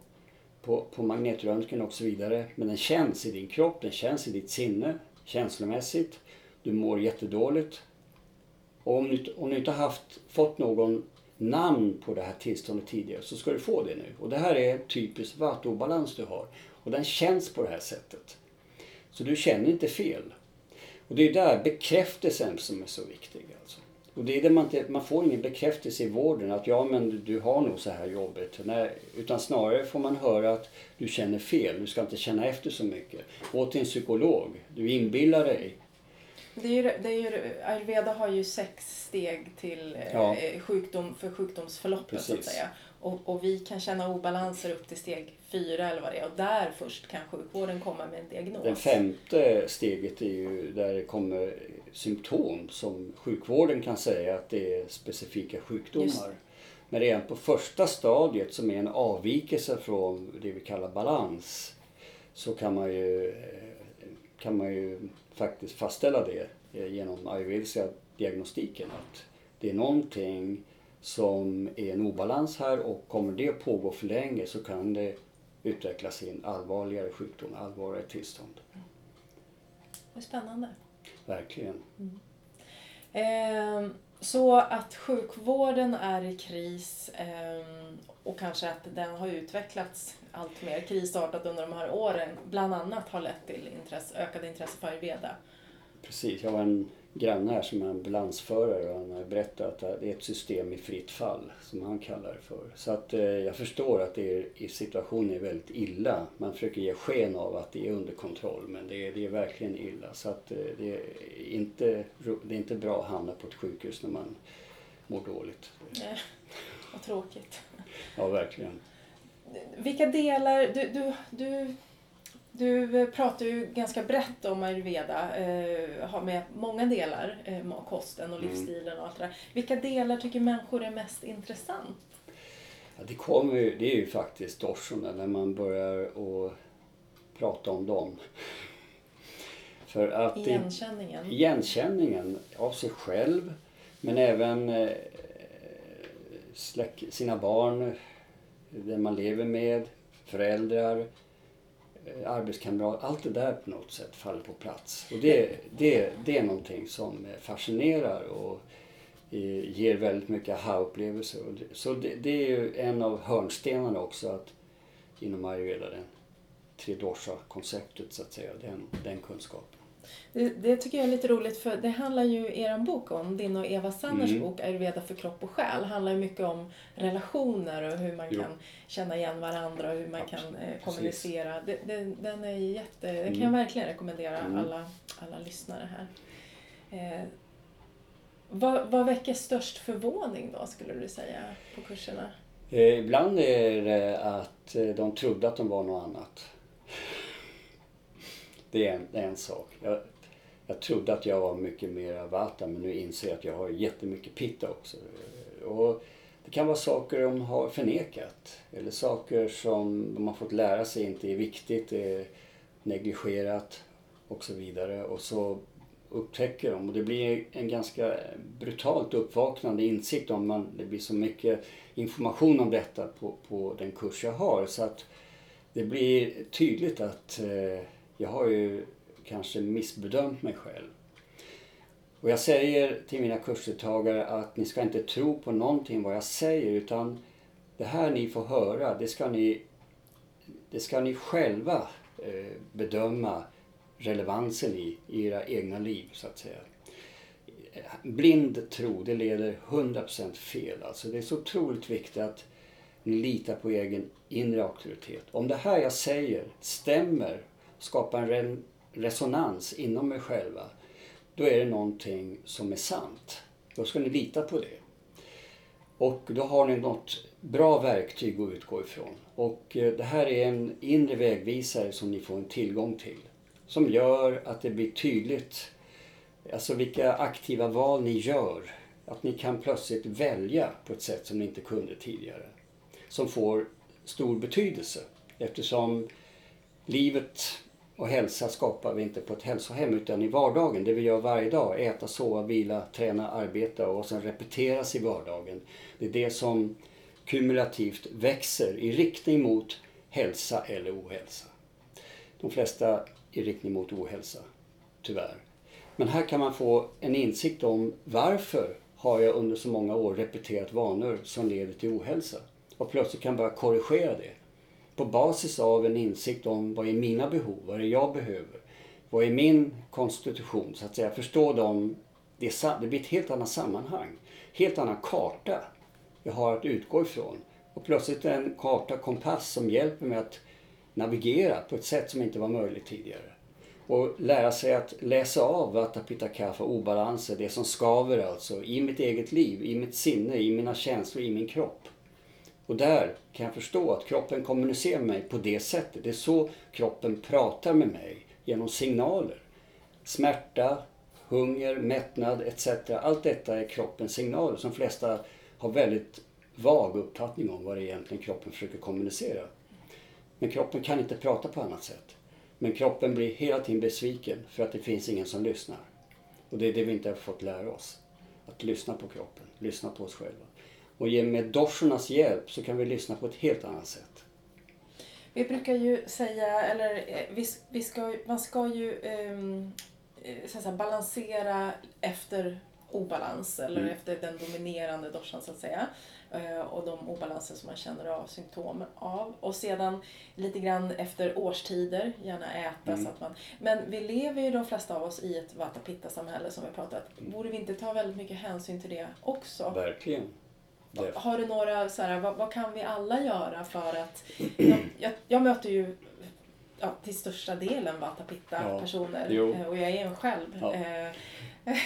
på, på magnetröntgen och så vidare. Men den känns i din kropp, den känns i ditt sinne känslomässigt. Du mår jättedåligt och om du, om du inte haft, fått någon namn på det här tillståndet tidigare så ska du få det nu. Och det här är typisk vattuobalans du har. Och den känns på det här sättet. Så du känner inte fel. Och det är där bekräftelsen som är så viktig. Och det är det man, inte, man får ingen bekräftelse i vården att ja men du har nog så här jobbigt. Nej, utan snarare får man höra att du känner fel, du ska inte känna efter så mycket. Gå till en psykolog, du inbillar dig det är ju, det är ju, ayurveda har ju sex steg till eh, ja. sjukdom, för sjukdomsförloppet Precis. så att säga. Och, och, vi kan känna obalanser upp till steg fyra eller vad det är och där först kan sjukvården komma med en diagnos. Det femte steget är ju där det kommer symptom som sjukvården kan säga att det är specifika sjukdomar. Men redan på första stadiet som är en avvikelse från det vi kallar balans så kan man ju, kan man ju faktiskt fastställa det genom ayurvediska diagnostiken. Att det är någonting som är en obalans här och kommer det pågå för länge så kan det utvecklas i en allvarligare sjukdom, allvarligare tillstånd. Det är spännande. Verkligen. Mm. Eh, så att sjukvården är i kris eh, och kanske att den har utvecklats allt mer krisartat under de här åren bland annat har lett till intresse, ökad intresse för ayurveda. Precis, jag har en granne här som är ambulansförare och han har berättat att det är ett system i fritt fall som han kallar det för. Så att eh, jag förstår att det är, i situationen är väldigt illa. Man försöker ge sken av att det är under kontroll men det är, det är verkligen illa. Så att eh, det, är inte, det är inte bra att hamna på ett sjukhus när man mår dåligt. Nej, vad tråkigt. Ja, verkligen. Vilka delar, du, du, du du pratar ju ganska brett om ayurveda, eh, har med många delar, eh, kosten och mm. livsstilen och allt det där. Vilka delar tycker människor är mest intressant? Ja, det, kommer, det är ju faktiskt dorsorna när man börjar att prata om dem. För att igenkänningen? Det, igenkänningen av sig själv men även eh, släck, sina barn, den man lever med, föräldrar, Eh, arbetskamrat. Allt det där på något sätt faller på plats. Och det, det, det är någonting som eh, fascinerar och eh, ger väldigt mycket aha-upplevelser. Så det, det, är ju en av hörnstenarna också att inom ayurveda, den tridosha-konceptet så att säga, den, den kunskapen. Det, det, tycker jag är lite roligt för det handlar ju er bok om, din och Eva Sanners mm. bok Ayurveda för kropp och själ, handlar ju mycket om relationer och hur man jo. kan känna igen varandra och hur man Absolut. kan eh, kommunicera. Det, det, den är jätte, den kan jag mm. verkligen rekommendera mm. alla, alla lyssnare här. Eh, vad, vad väcker störst förvåning då skulle du säga på kurserna? Eh, ibland är det att eh, de trodde att de var något annat. Det är en, det är en sak. Jag, jag trodde att jag var mycket mer vata men nu inser jag att jag har jättemycket pitta också. Och det kan vara saker de har förnekat eller saker som de har fått lära sig inte är viktigt, är negligerat och så vidare. Och så upptäcker de och det blir en ganska brutalt uppvaknande insikt om man, det blir så mycket information om detta på, på den kurs jag har så att det blir tydligt att eh, jag har ju kanske missbedömt mig själv. Och jag säger till mina kursdeltagare att ni ska inte tro på någonting vad jag säger utan det här ni får höra, det ska ni, det ska ni själva eh, bedöma relevansen i, i era egna liv så att säga. Blind tro, det leder 100% fel. Alltså det är så otroligt viktigt att ni litar på egen inre auktoritet. Om det här jag säger stämmer skapa en resonans inom mig själva, då är det någonting som är sant. Då ska ni lita på det. Och då har ni något bra verktyg att utgå ifrån. Och eh, det här är en inre vägvisare som ni får en tillgång till. Som gör att det blir tydligt alltså vilka aktiva val ni gör. Att ni kan plötsligt välja på ett sätt som ni inte kunde tidigare. Som får stor betydelse eftersom livet och hälsa skapar vi inte på ett hälsohem utan i vardagen, det vi gör varje dag. Äta, sova, vila, träna, arbeta och sen repeteras i vardagen. Det är det som kumulativt växer i riktning mot hälsa eller ohälsa. De flesta i riktning mot ohälsa, tyvärr. Men här kan man få en insikt om varför har jag under så många år repeterat vanor som leder till ohälsa? Och plötsligt kan börja korrigera det på basis av en insikt om vad är mina behov, vad är det jag behöver, vad är min konstitution, så att säga. Förstå dem, det, det blir ett helt annat sammanhang, helt annan karta jag har att utgå ifrån. Och plötsligt en karta, kompass som hjälper mig att navigera på ett sätt som inte var möjligt tidigare. Och lära sig att läsa av Vata Pitta Kapha, obalanser, det som skaver alltså, i mitt eget liv, i mitt sinne, i mina känslor, i min kropp. Och där kan jag förstå att kroppen kommunicerar med mig på det sättet. Det är så kroppen pratar med mig, genom signaler. Smärta, hunger, mättnad etc. Allt detta är kroppens signaler som de flesta har väldigt vag uppfattning om vad det egentligen kroppen försöker kommunicera. Men kroppen kan inte prata på annat sätt. Men kroppen blir hela tiden besviken för att det finns ingen som lyssnar. Och det är det vi inte har fått lära oss. Att lyssna på kroppen, lyssna på oss själva. Och med dorsornas hjälp så kan vi lyssna på ett helt annat sätt. Vi brukar ju säga, eller eh, vi, vi ska, man ska ju um, så säga, balansera efter obalans eller mm. efter den dominerande dorsan så att säga. Uh, och de obalanser som man känner av symptom av. Och sedan lite grann efter årstider, gärna äta mm. så att man... Men vi lever ju de flesta av oss i ett vata pitta samhälle som vi pratat. Mm. Borde vi inte ta väldigt mycket hänsyn till det också? Verkligen. Det. Har du några, så här, vad, vad, kan vi alla göra för att... Jag, jag, möter ju ja, till största delen Vata Pitta-personer ja, eh, och jag är en själv. Ja. Eh,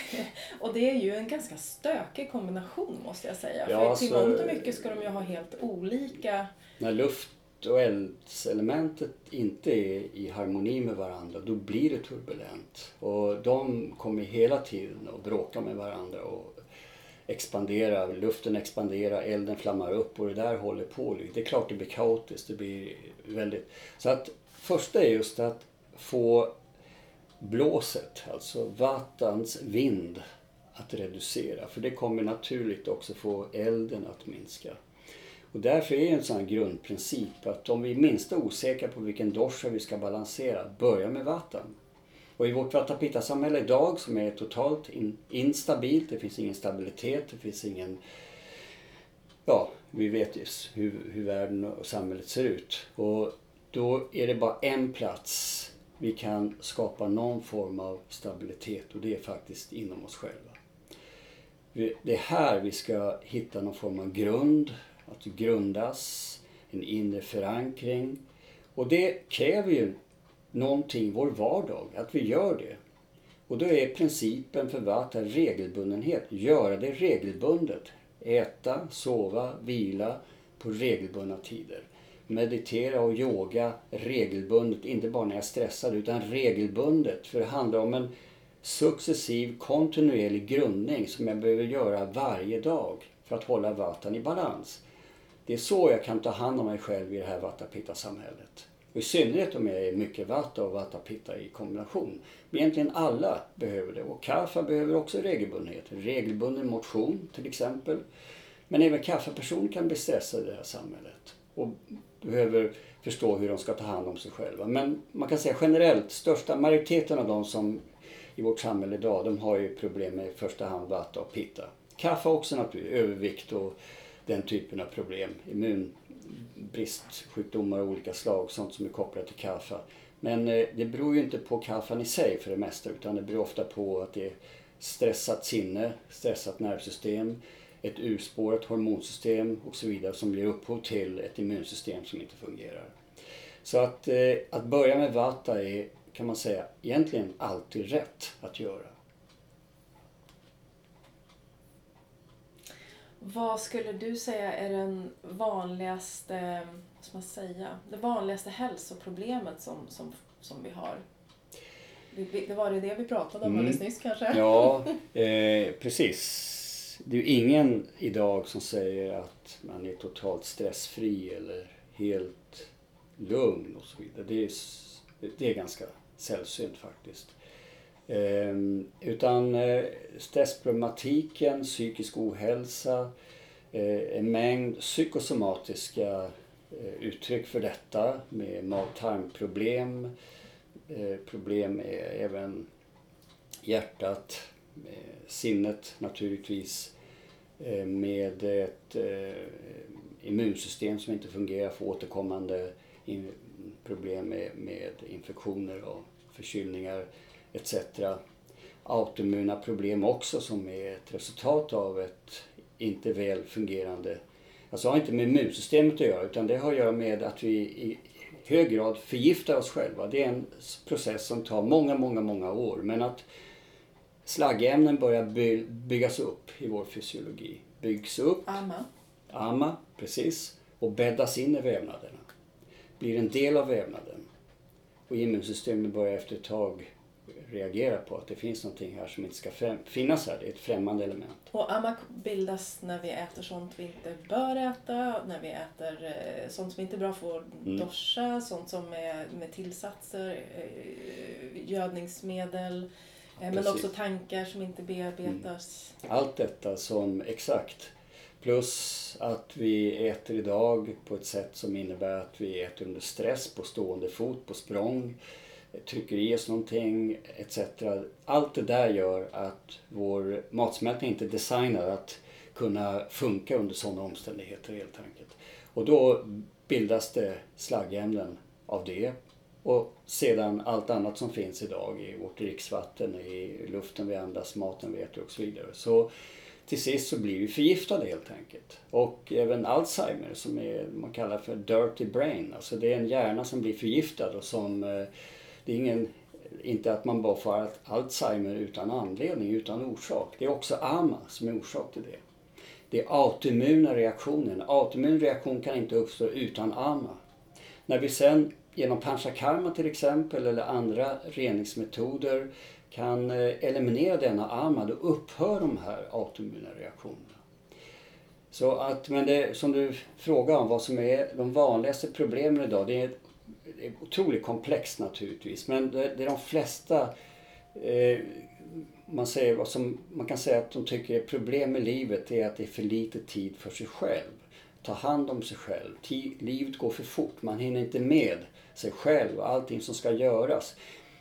och det är ju en ganska stökig kombination måste jag säga. Ja, För till så, mångt och mycket ska de ju ha helt olika... När luft och eldselementet inte är i harmoni med varandra då blir det turbulent. Och de kommer hela tiden att bråka med varandra och expandera, luften expanderar, elden flammar upp och det där håller på. Det är klart det blir kaotiskt. Det blir väldigt... Så att första är just att få blåset, alltså vattans vind, att reducera. För det kommer naturligt också få elden att minska. Och därför är en sån grundprincip att om vi är minsta osäkra på vilken dosha vi ska balansera, börja med vatten. Och i vårt Vatapita-samhälle idag som är totalt in, instabilt, det finns ingen stabilitet, det finns ingen... Ja, vi vet ju hur, hur världen och samhället ser ut. Och då är det bara en plats vi kan skapa någon form av stabilitet och det är faktiskt inom oss själva. Det är här vi ska hitta någon form av grund, att grundas, en inre förankring. Och det kräver ju någonting vår vardag, att vi gör det. Och då är principen för Vata regelbundenhet, göra det regelbundet. Äta, sova, vila på regelbundna tider meditera och yoga regelbundet, inte bara när jag är stressad utan regelbundet. För det handlar om en successiv kontinuerlig grundning som jag behöver göra varje dag för att hålla vatan i balans. Det är så jag kan ta hand om mig själv i det här Vatapitta-samhället. Och I synnerhet om jag är mycket vata och vata-pitta i kombination. Men egentligen alla behöver det. Och kaffe behöver också regelbundenhet. Regelbunden motion till exempel. Men även kaffepersoner kan bli stressade i det här samhället. Och behöver förstå hur de ska ta hand om sig själva. Men man kan säga generellt, största majoriteten av de som i vårt samhälle idag, de har ju problem med i första hand vata och pitta. Kaffe också naturligtvis, övervikt och den typen av problem bristsjukdomar av olika slag, sånt som är kopplat till kaffe. Men eh, det beror ju inte på kaffan i sig för det mesta utan det beror ofta på att det är stressat sinne, stressat nervsystem, ett urspårat hormonsystem och så vidare som ger upphov till ett immunsystem som inte fungerar. Så att, eh, att börja med Vata är, kan man säga, egentligen alltid rätt att göra. Vad skulle du säga är den vanligaste, vad ska man säga, det vanligaste hälsoproblemet som, som, som vi har? Det, det var det det vi pratade om mm. alldeles nyss kanske? Ja, eh, precis det är ju ingen idag som säger att man är totalt stressfri eller helt lugn och så vidare. Det är, det är ganska sällsynt faktiskt. Ehm, utan eh, stressproblematiken, psykisk ohälsa, eh, en mängd psykosomatiska eh, uttryck för detta med mag-tarmproblem, problem med även hjärtat, sinnet naturligtvis med ett immunsystem som inte fungerar, för återkommande problem med infektioner och förkylningar etc. Autoimmuna problem också som är ett resultat av ett inte väl fungerande, alltså har inte med immunsystemet att göra utan det har att göra med att vi i hög grad förgiftar oss själva. Det är en process som tar många, många, många år men att slaggämnen börjar by byggas upp i vår fysiologi. Byggs upp. Amma. Amma, precis. Och bäddas in i vävnaderna. Blir en del av vävnaden. Och immunsystemet börjar efter ett tag reagera på att det finns någonting här som inte ska finnas här. Det är ett främmande element. Och AMAC bildas när vi äter sånt vi inte bör äta, när vi äter eh, sånt som inte är bra för mm. dosha, sånt som är med tillsatser, eh, gödningsmedel, Eh, men också tankar som inte bearbetas. Mm. Allt detta som exakt. Plus att vi äter idag på ett sätt som innebär att vi äter under stress, på stående fot, på språng, trycker i oss någonting etc. Allt det där gör att vår matsmältning inte är designad att kunna funka under sådana omständigheter helt enkelt. Och då bildas det slaggämnen av det och sedan allt annat som finns idag i vårt dricksvatten, i luften vi andas, maten vi äter och så vidare. Så till sist så blir vi förgiftade helt enkelt. Och även Alzheimer som är, man kallar för dirty brain. Alltså det är en hjärna som blir förgiftad och som, eh, det är ingen, inte att man bara får Alzheimer utan anledning, utan orsak. Det är också AMA som är orsak till det. Det är autoimmuna reaktioner. En autoimmun reaktion kan inte uppstå utan AMA. När vi sen genom panchakarma till exempel eller andra reningsmetoder kan eh, eliminera denna AMA då upphör de här autoimmuna reaktionerna. Så att, men det som du frågar om, vad som är de vanligaste problemen idag, det är, det är otroligt komplext naturligtvis, men det, det är de flesta eh, man, säger, vad som, man kan säga att de tycker är problem med livet är att det är för lite tid för sig själv. Ta hand om sig själv. Tid, livet går för fort, man hinner inte med sig själv och allting som ska göras.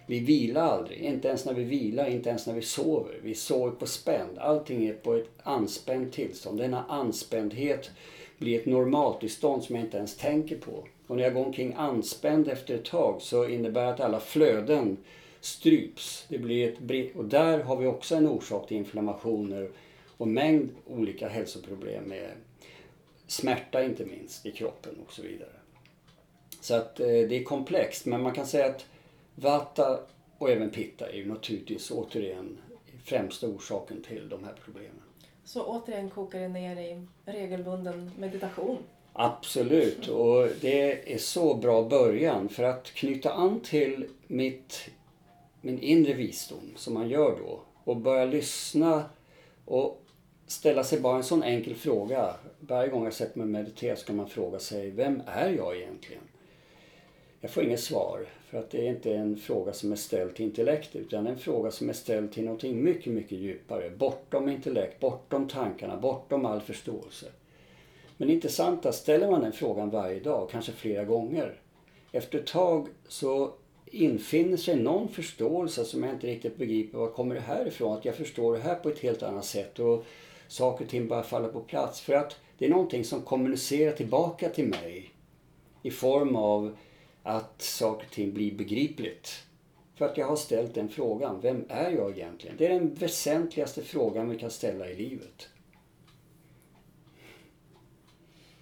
Vi vilar aldrig, inte ens när vi vilar, inte ens när vi sover. Vi sover på spänd. Allting är på ett anspänt tillstånd. Denna anspändhet blir ett normaltillstånd som jag inte ens tänker på. Och när jag går omkring anspänd efter ett tag så innebär det att alla flöden stryps. Det blir ett, och där har vi också en orsak till inflammationer och mängd olika hälsoproblem med smärta inte minst i kroppen och så vidare. Så att eh, det är komplext men man kan säga att Vata och även Pitta är ju naturligtvis återigen främsta orsaken till de här problemen. Så återigen kokar det ner i regelbunden meditation? Absolut och det är så bra början för att knyta an till mitt, min inre visdom som man gör då och börja lyssna och ställa sig bara en sån enkel fråga. Varje gång jag sätter mig och mediterar ska man fråga sig, vem är jag egentligen? Jag får inget svar för att det är inte en fråga som är ställd till intellektet utan en fråga som är ställd till någonting mycket, mycket djupare. Bortom intellekt, bortom tankarna, bortom all förståelse. Men det intressanta, ställer man den frågan varje dag, kanske flera gånger. Efter ett tag så infinner sig någon förståelse som jag inte riktigt begriper. Var kommer det här ifrån? Att jag förstår det här på ett helt annat sätt och saker och ting bara faller på plats. För att det är någonting som kommunicerar tillbaka till mig i form av att saker och ting blir begripligt. För att jag har ställt den frågan. Vem är jag egentligen? Det är den väsentligaste frågan vi kan ställa i livet.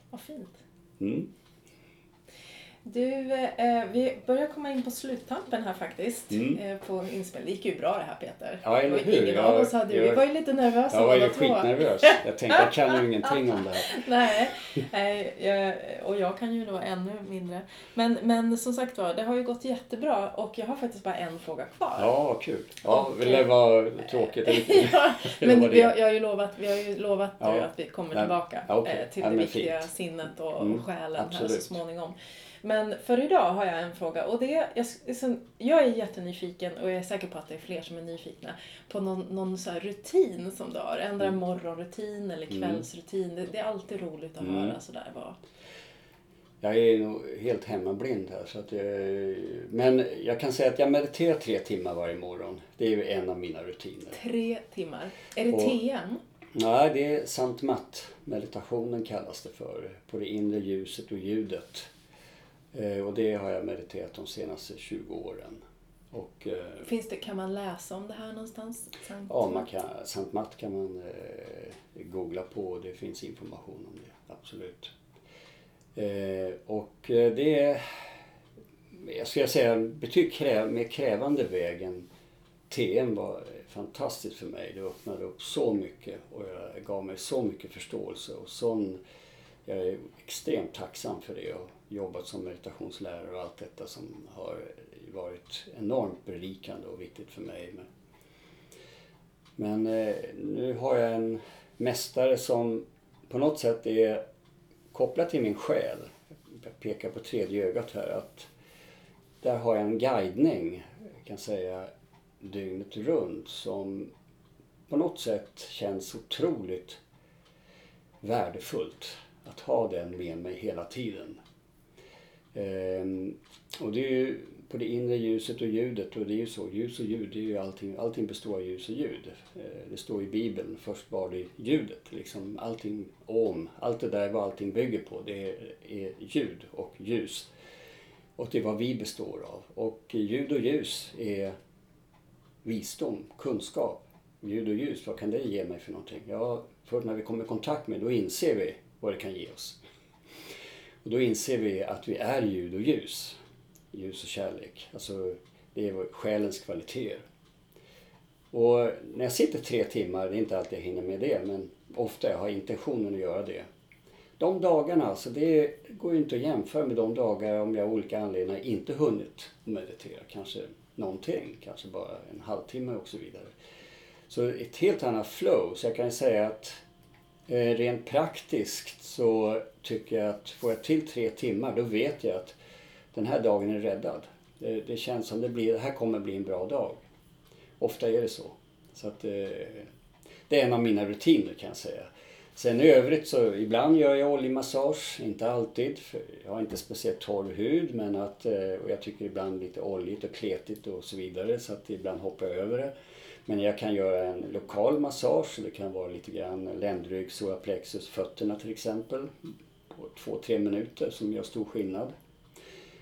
Vad fint. Mm. Du, eh, vi börjar komma in på sluttampen här faktiskt. Mm. Eh, på inspel. Det gick ju bra det här Peter. Ja, eller hur. Ingen av oss hade, jag, vi var ju lite nervösa Jag var ju skitnervös. Jag tänkte, jag kan ju ingenting om det här. Nej, jag, och jag kan ju då ännu mindre. Men, men som sagt var, det har ju gått jättebra och jag har faktiskt bara en fråga kvar. Ja, kul. Ja, och, det var tråkigt. ja, men vi har, jag har ju lovat, vi har ju lovat ja. att vi kommer tillbaka ja, okay. Eh, till det viktiga fint. sinnet och, mm, själen absolut. här så småningom. Men för idag har jag en fråga och det jag, liksom, jag är jättenyfiken och jag är säker på att det är fler som är nyfikna på någon, någon så rutin som du har. Ändra mm. morgonrutin eller mm. kvällsrutin. Det, det, är alltid roligt att mm. höra sådär vad jag är nog helt hemmablind här. Så att jag, men jag kan säga att jag mediterar tre timmar varje morgon. Det är ju en av mina rutiner. Tre timmar? Är det TM? Nej, det är Sant Matt. Meditationen kallas det för. På det inre ljuset och ljudet. Eh, och det har jag mediterat de senaste 20 åren. Och, eh, Finns det, kan man läsa om det här någonstans? Sant ja, man kan, Matt kan man eh, googla på och det finns information om det, absolut. Eh, och eh, det är, jag skulle säga, betydligt kräv, mer krävande vägen TM var fantastiskt för mig. Det öppnade upp så mycket och jag gav mig så mycket förståelse och sån, jag är extremt tacksam för det. Och, jobbat som meditationslärare och allt detta som har varit enormt berikande och viktigt för mig. Men, men eh, nu har jag en mästare som på något sätt är kopplad till min själ. Jag pekar på tredje ögat här. att Där har jag en guidning, jag kan säga dygnet runt som på något sätt känns otroligt värdefullt att ha den med mig hela tiden. Ehm, och det är ju på det inre ljuset och ljudet och det är ju så, ljus och ljud, det är ju allting, allting består av ljus och ljud. Ehm, det står i Bibeln, först var det ljudet, liksom allting om, allt det där vad allting bygger på, det är, är ljud och ljus. Och det är vad vi består av. Och ljud och ljus är visdom, kunskap. Ljud och ljus, vad kan det ge mig för någonting? Ja, först när vi kommer i kontakt med det, då inser vi vad det kan ge oss. Och då inser vi att vi är ljud och ljus. Ljus och kärlek. Alltså, det är själens kvaliteter. Och när jag sitter tre timmar, det är inte alltid jag hinner med det, men ofta jag har intentionen att göra det. De dagarna, alltså det går ju inte att jämföra med de dagar om jag av olika anledningar inte hunnit meditera. Kanske någonting, kanske bara en halvtimme och så vidare. Så ett helt annat flow. Så jag kan säga att Eh, rent praktiskt så tycker jag att får jag till tre timmar då vet jag att den här dagen är räddad. Det, det känns som det blir, det här kommer bli en bra dag. Ofta är det så. Så att, eh, det är en av mina rutiner kan jag säga. Sen i övrigt så ibland gör jag oljemassage, inte alltid. För jag har inte speciellt torr hud men att, och jag tycker ibland lite oljigt och kletigt och så vidare så att ibland hoppar jag över det. Men jag kan göra en lokal massage, det kan vara lite grann ländrygg, solarplexus, fötterna till exempel. På två, tre minuter som gör stor skillnad.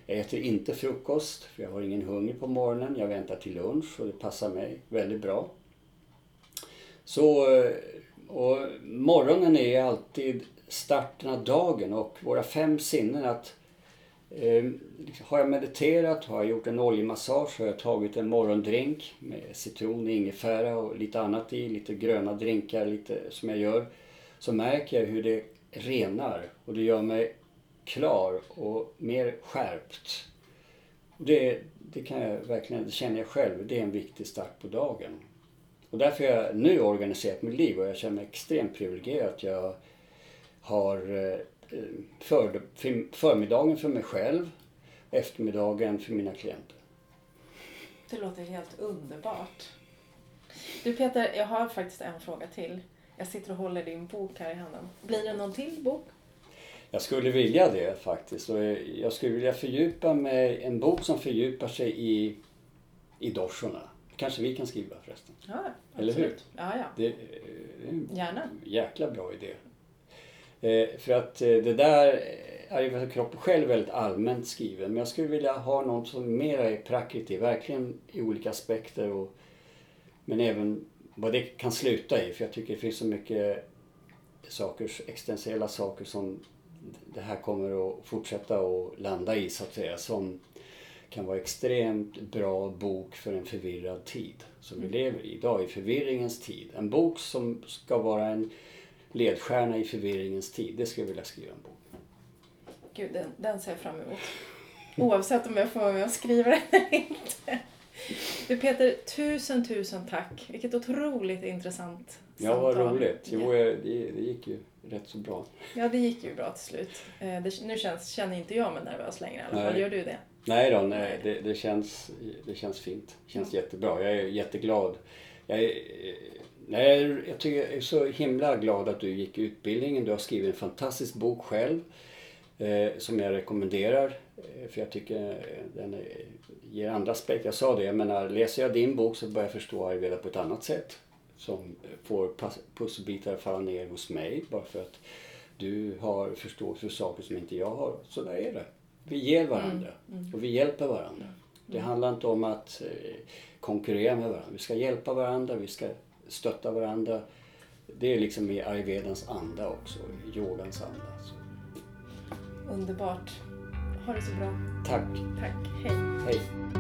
Jag äter inte frukost för jag har ingen hunger på morgonen. Jag väntar till lunch och det passar mig väldigt bra. Så, och morgonen är alltid starten av dagen och våra fem sinnen att Ehm, liksom, har jag mediterat, har jag gjort en oljemassage, har jag tagit en morgondrink med citron, ingefära och lite annat i, lite gröna drinkar lite som jag gör. Så märker jag hur det renar och det gör mig klar och mer skärpt. Det, det kan jag verkligen, det känner jag själv, det är en viktig start på dagen. Och därför har jag nu organiserat mitt liv och jag känner mig extremt privilegierad att jag har eh, för, förmiddagen för mig själv, eftermiddagen för mina klienter. Det låter helt underbart. Du Peter, jag har faktiskt en fråga till. Jag sitter och håller din bok här i handen. Blir det någon till bok? Jag skulle vilja det faktiskt. Och jag skulle vilja fördjupa mig, en bok som fördjupar sig i, i dorsorna. Kanske vi kan skriva förresten. Ja, absolut. Eller hur? Ja, ja. Det, är en Gärna. jäkla bra idé. Eh, för att eh, det där Ayurveda kropp själv är väldigt allmänt skriven. Men jag skulle vilja ha något som mera är prakriti, verkligen i olika aspekter. Och, men även vad det kan sluta i. För jag tycker det finns så mycket saker, existentiella saker som det här kommer att fortsätta att landa i så att säga. Som kan vara extremt bra bok för en förvirrad tid som vi lever i idag, i förvirringens tid. En bok som ska vara en ledstjärna i förvirringens tid. Det skulle jag vilja skriva en bok. Gud, den, den ser jag fram emot. Oavsett om jag får vara med och skriva den eller inte. Du Peter, tusen tusen tack. Vilket otroligt intressant Ja, vad roligt. Jo, jag- det, det gick ju rätt så bra. Ja, det gick ju bra till slut. Eh, Det, nu känns, känner inte jag mig nervös längre i alla fall. Nej. Gör du det? Nej då, nej, det, det, känns, det känns fint. Det känns jättebra. Jag är jätteglad. Jag, är, nej, jag tycker jag är så himla glad att du gick utbildningen. Du har skrivit en fantastisk bok själv. Eh, som jag rekommenderar. Eh, för jag tycker eh, den är, ger andra aspekter. Jag sa det, jag menar läser jag din bok så börjar jag förstå ayurveda på ett annat sätt. Som får pusselbitar falla ner hos mig bara för att du har förståelse för saker som inte jag har. Så där är det. Vi ger varandra och vi hjälper varandra. Det handlar inte om att eh, konkurrera med varandra. Vi ska hjälpa varandra, vi ska stötta varandra. Det är liksom i ayurvedans anda också, yogans anda. Så, Underbart. Ha det så bra. tack, Tack. Hej. hej.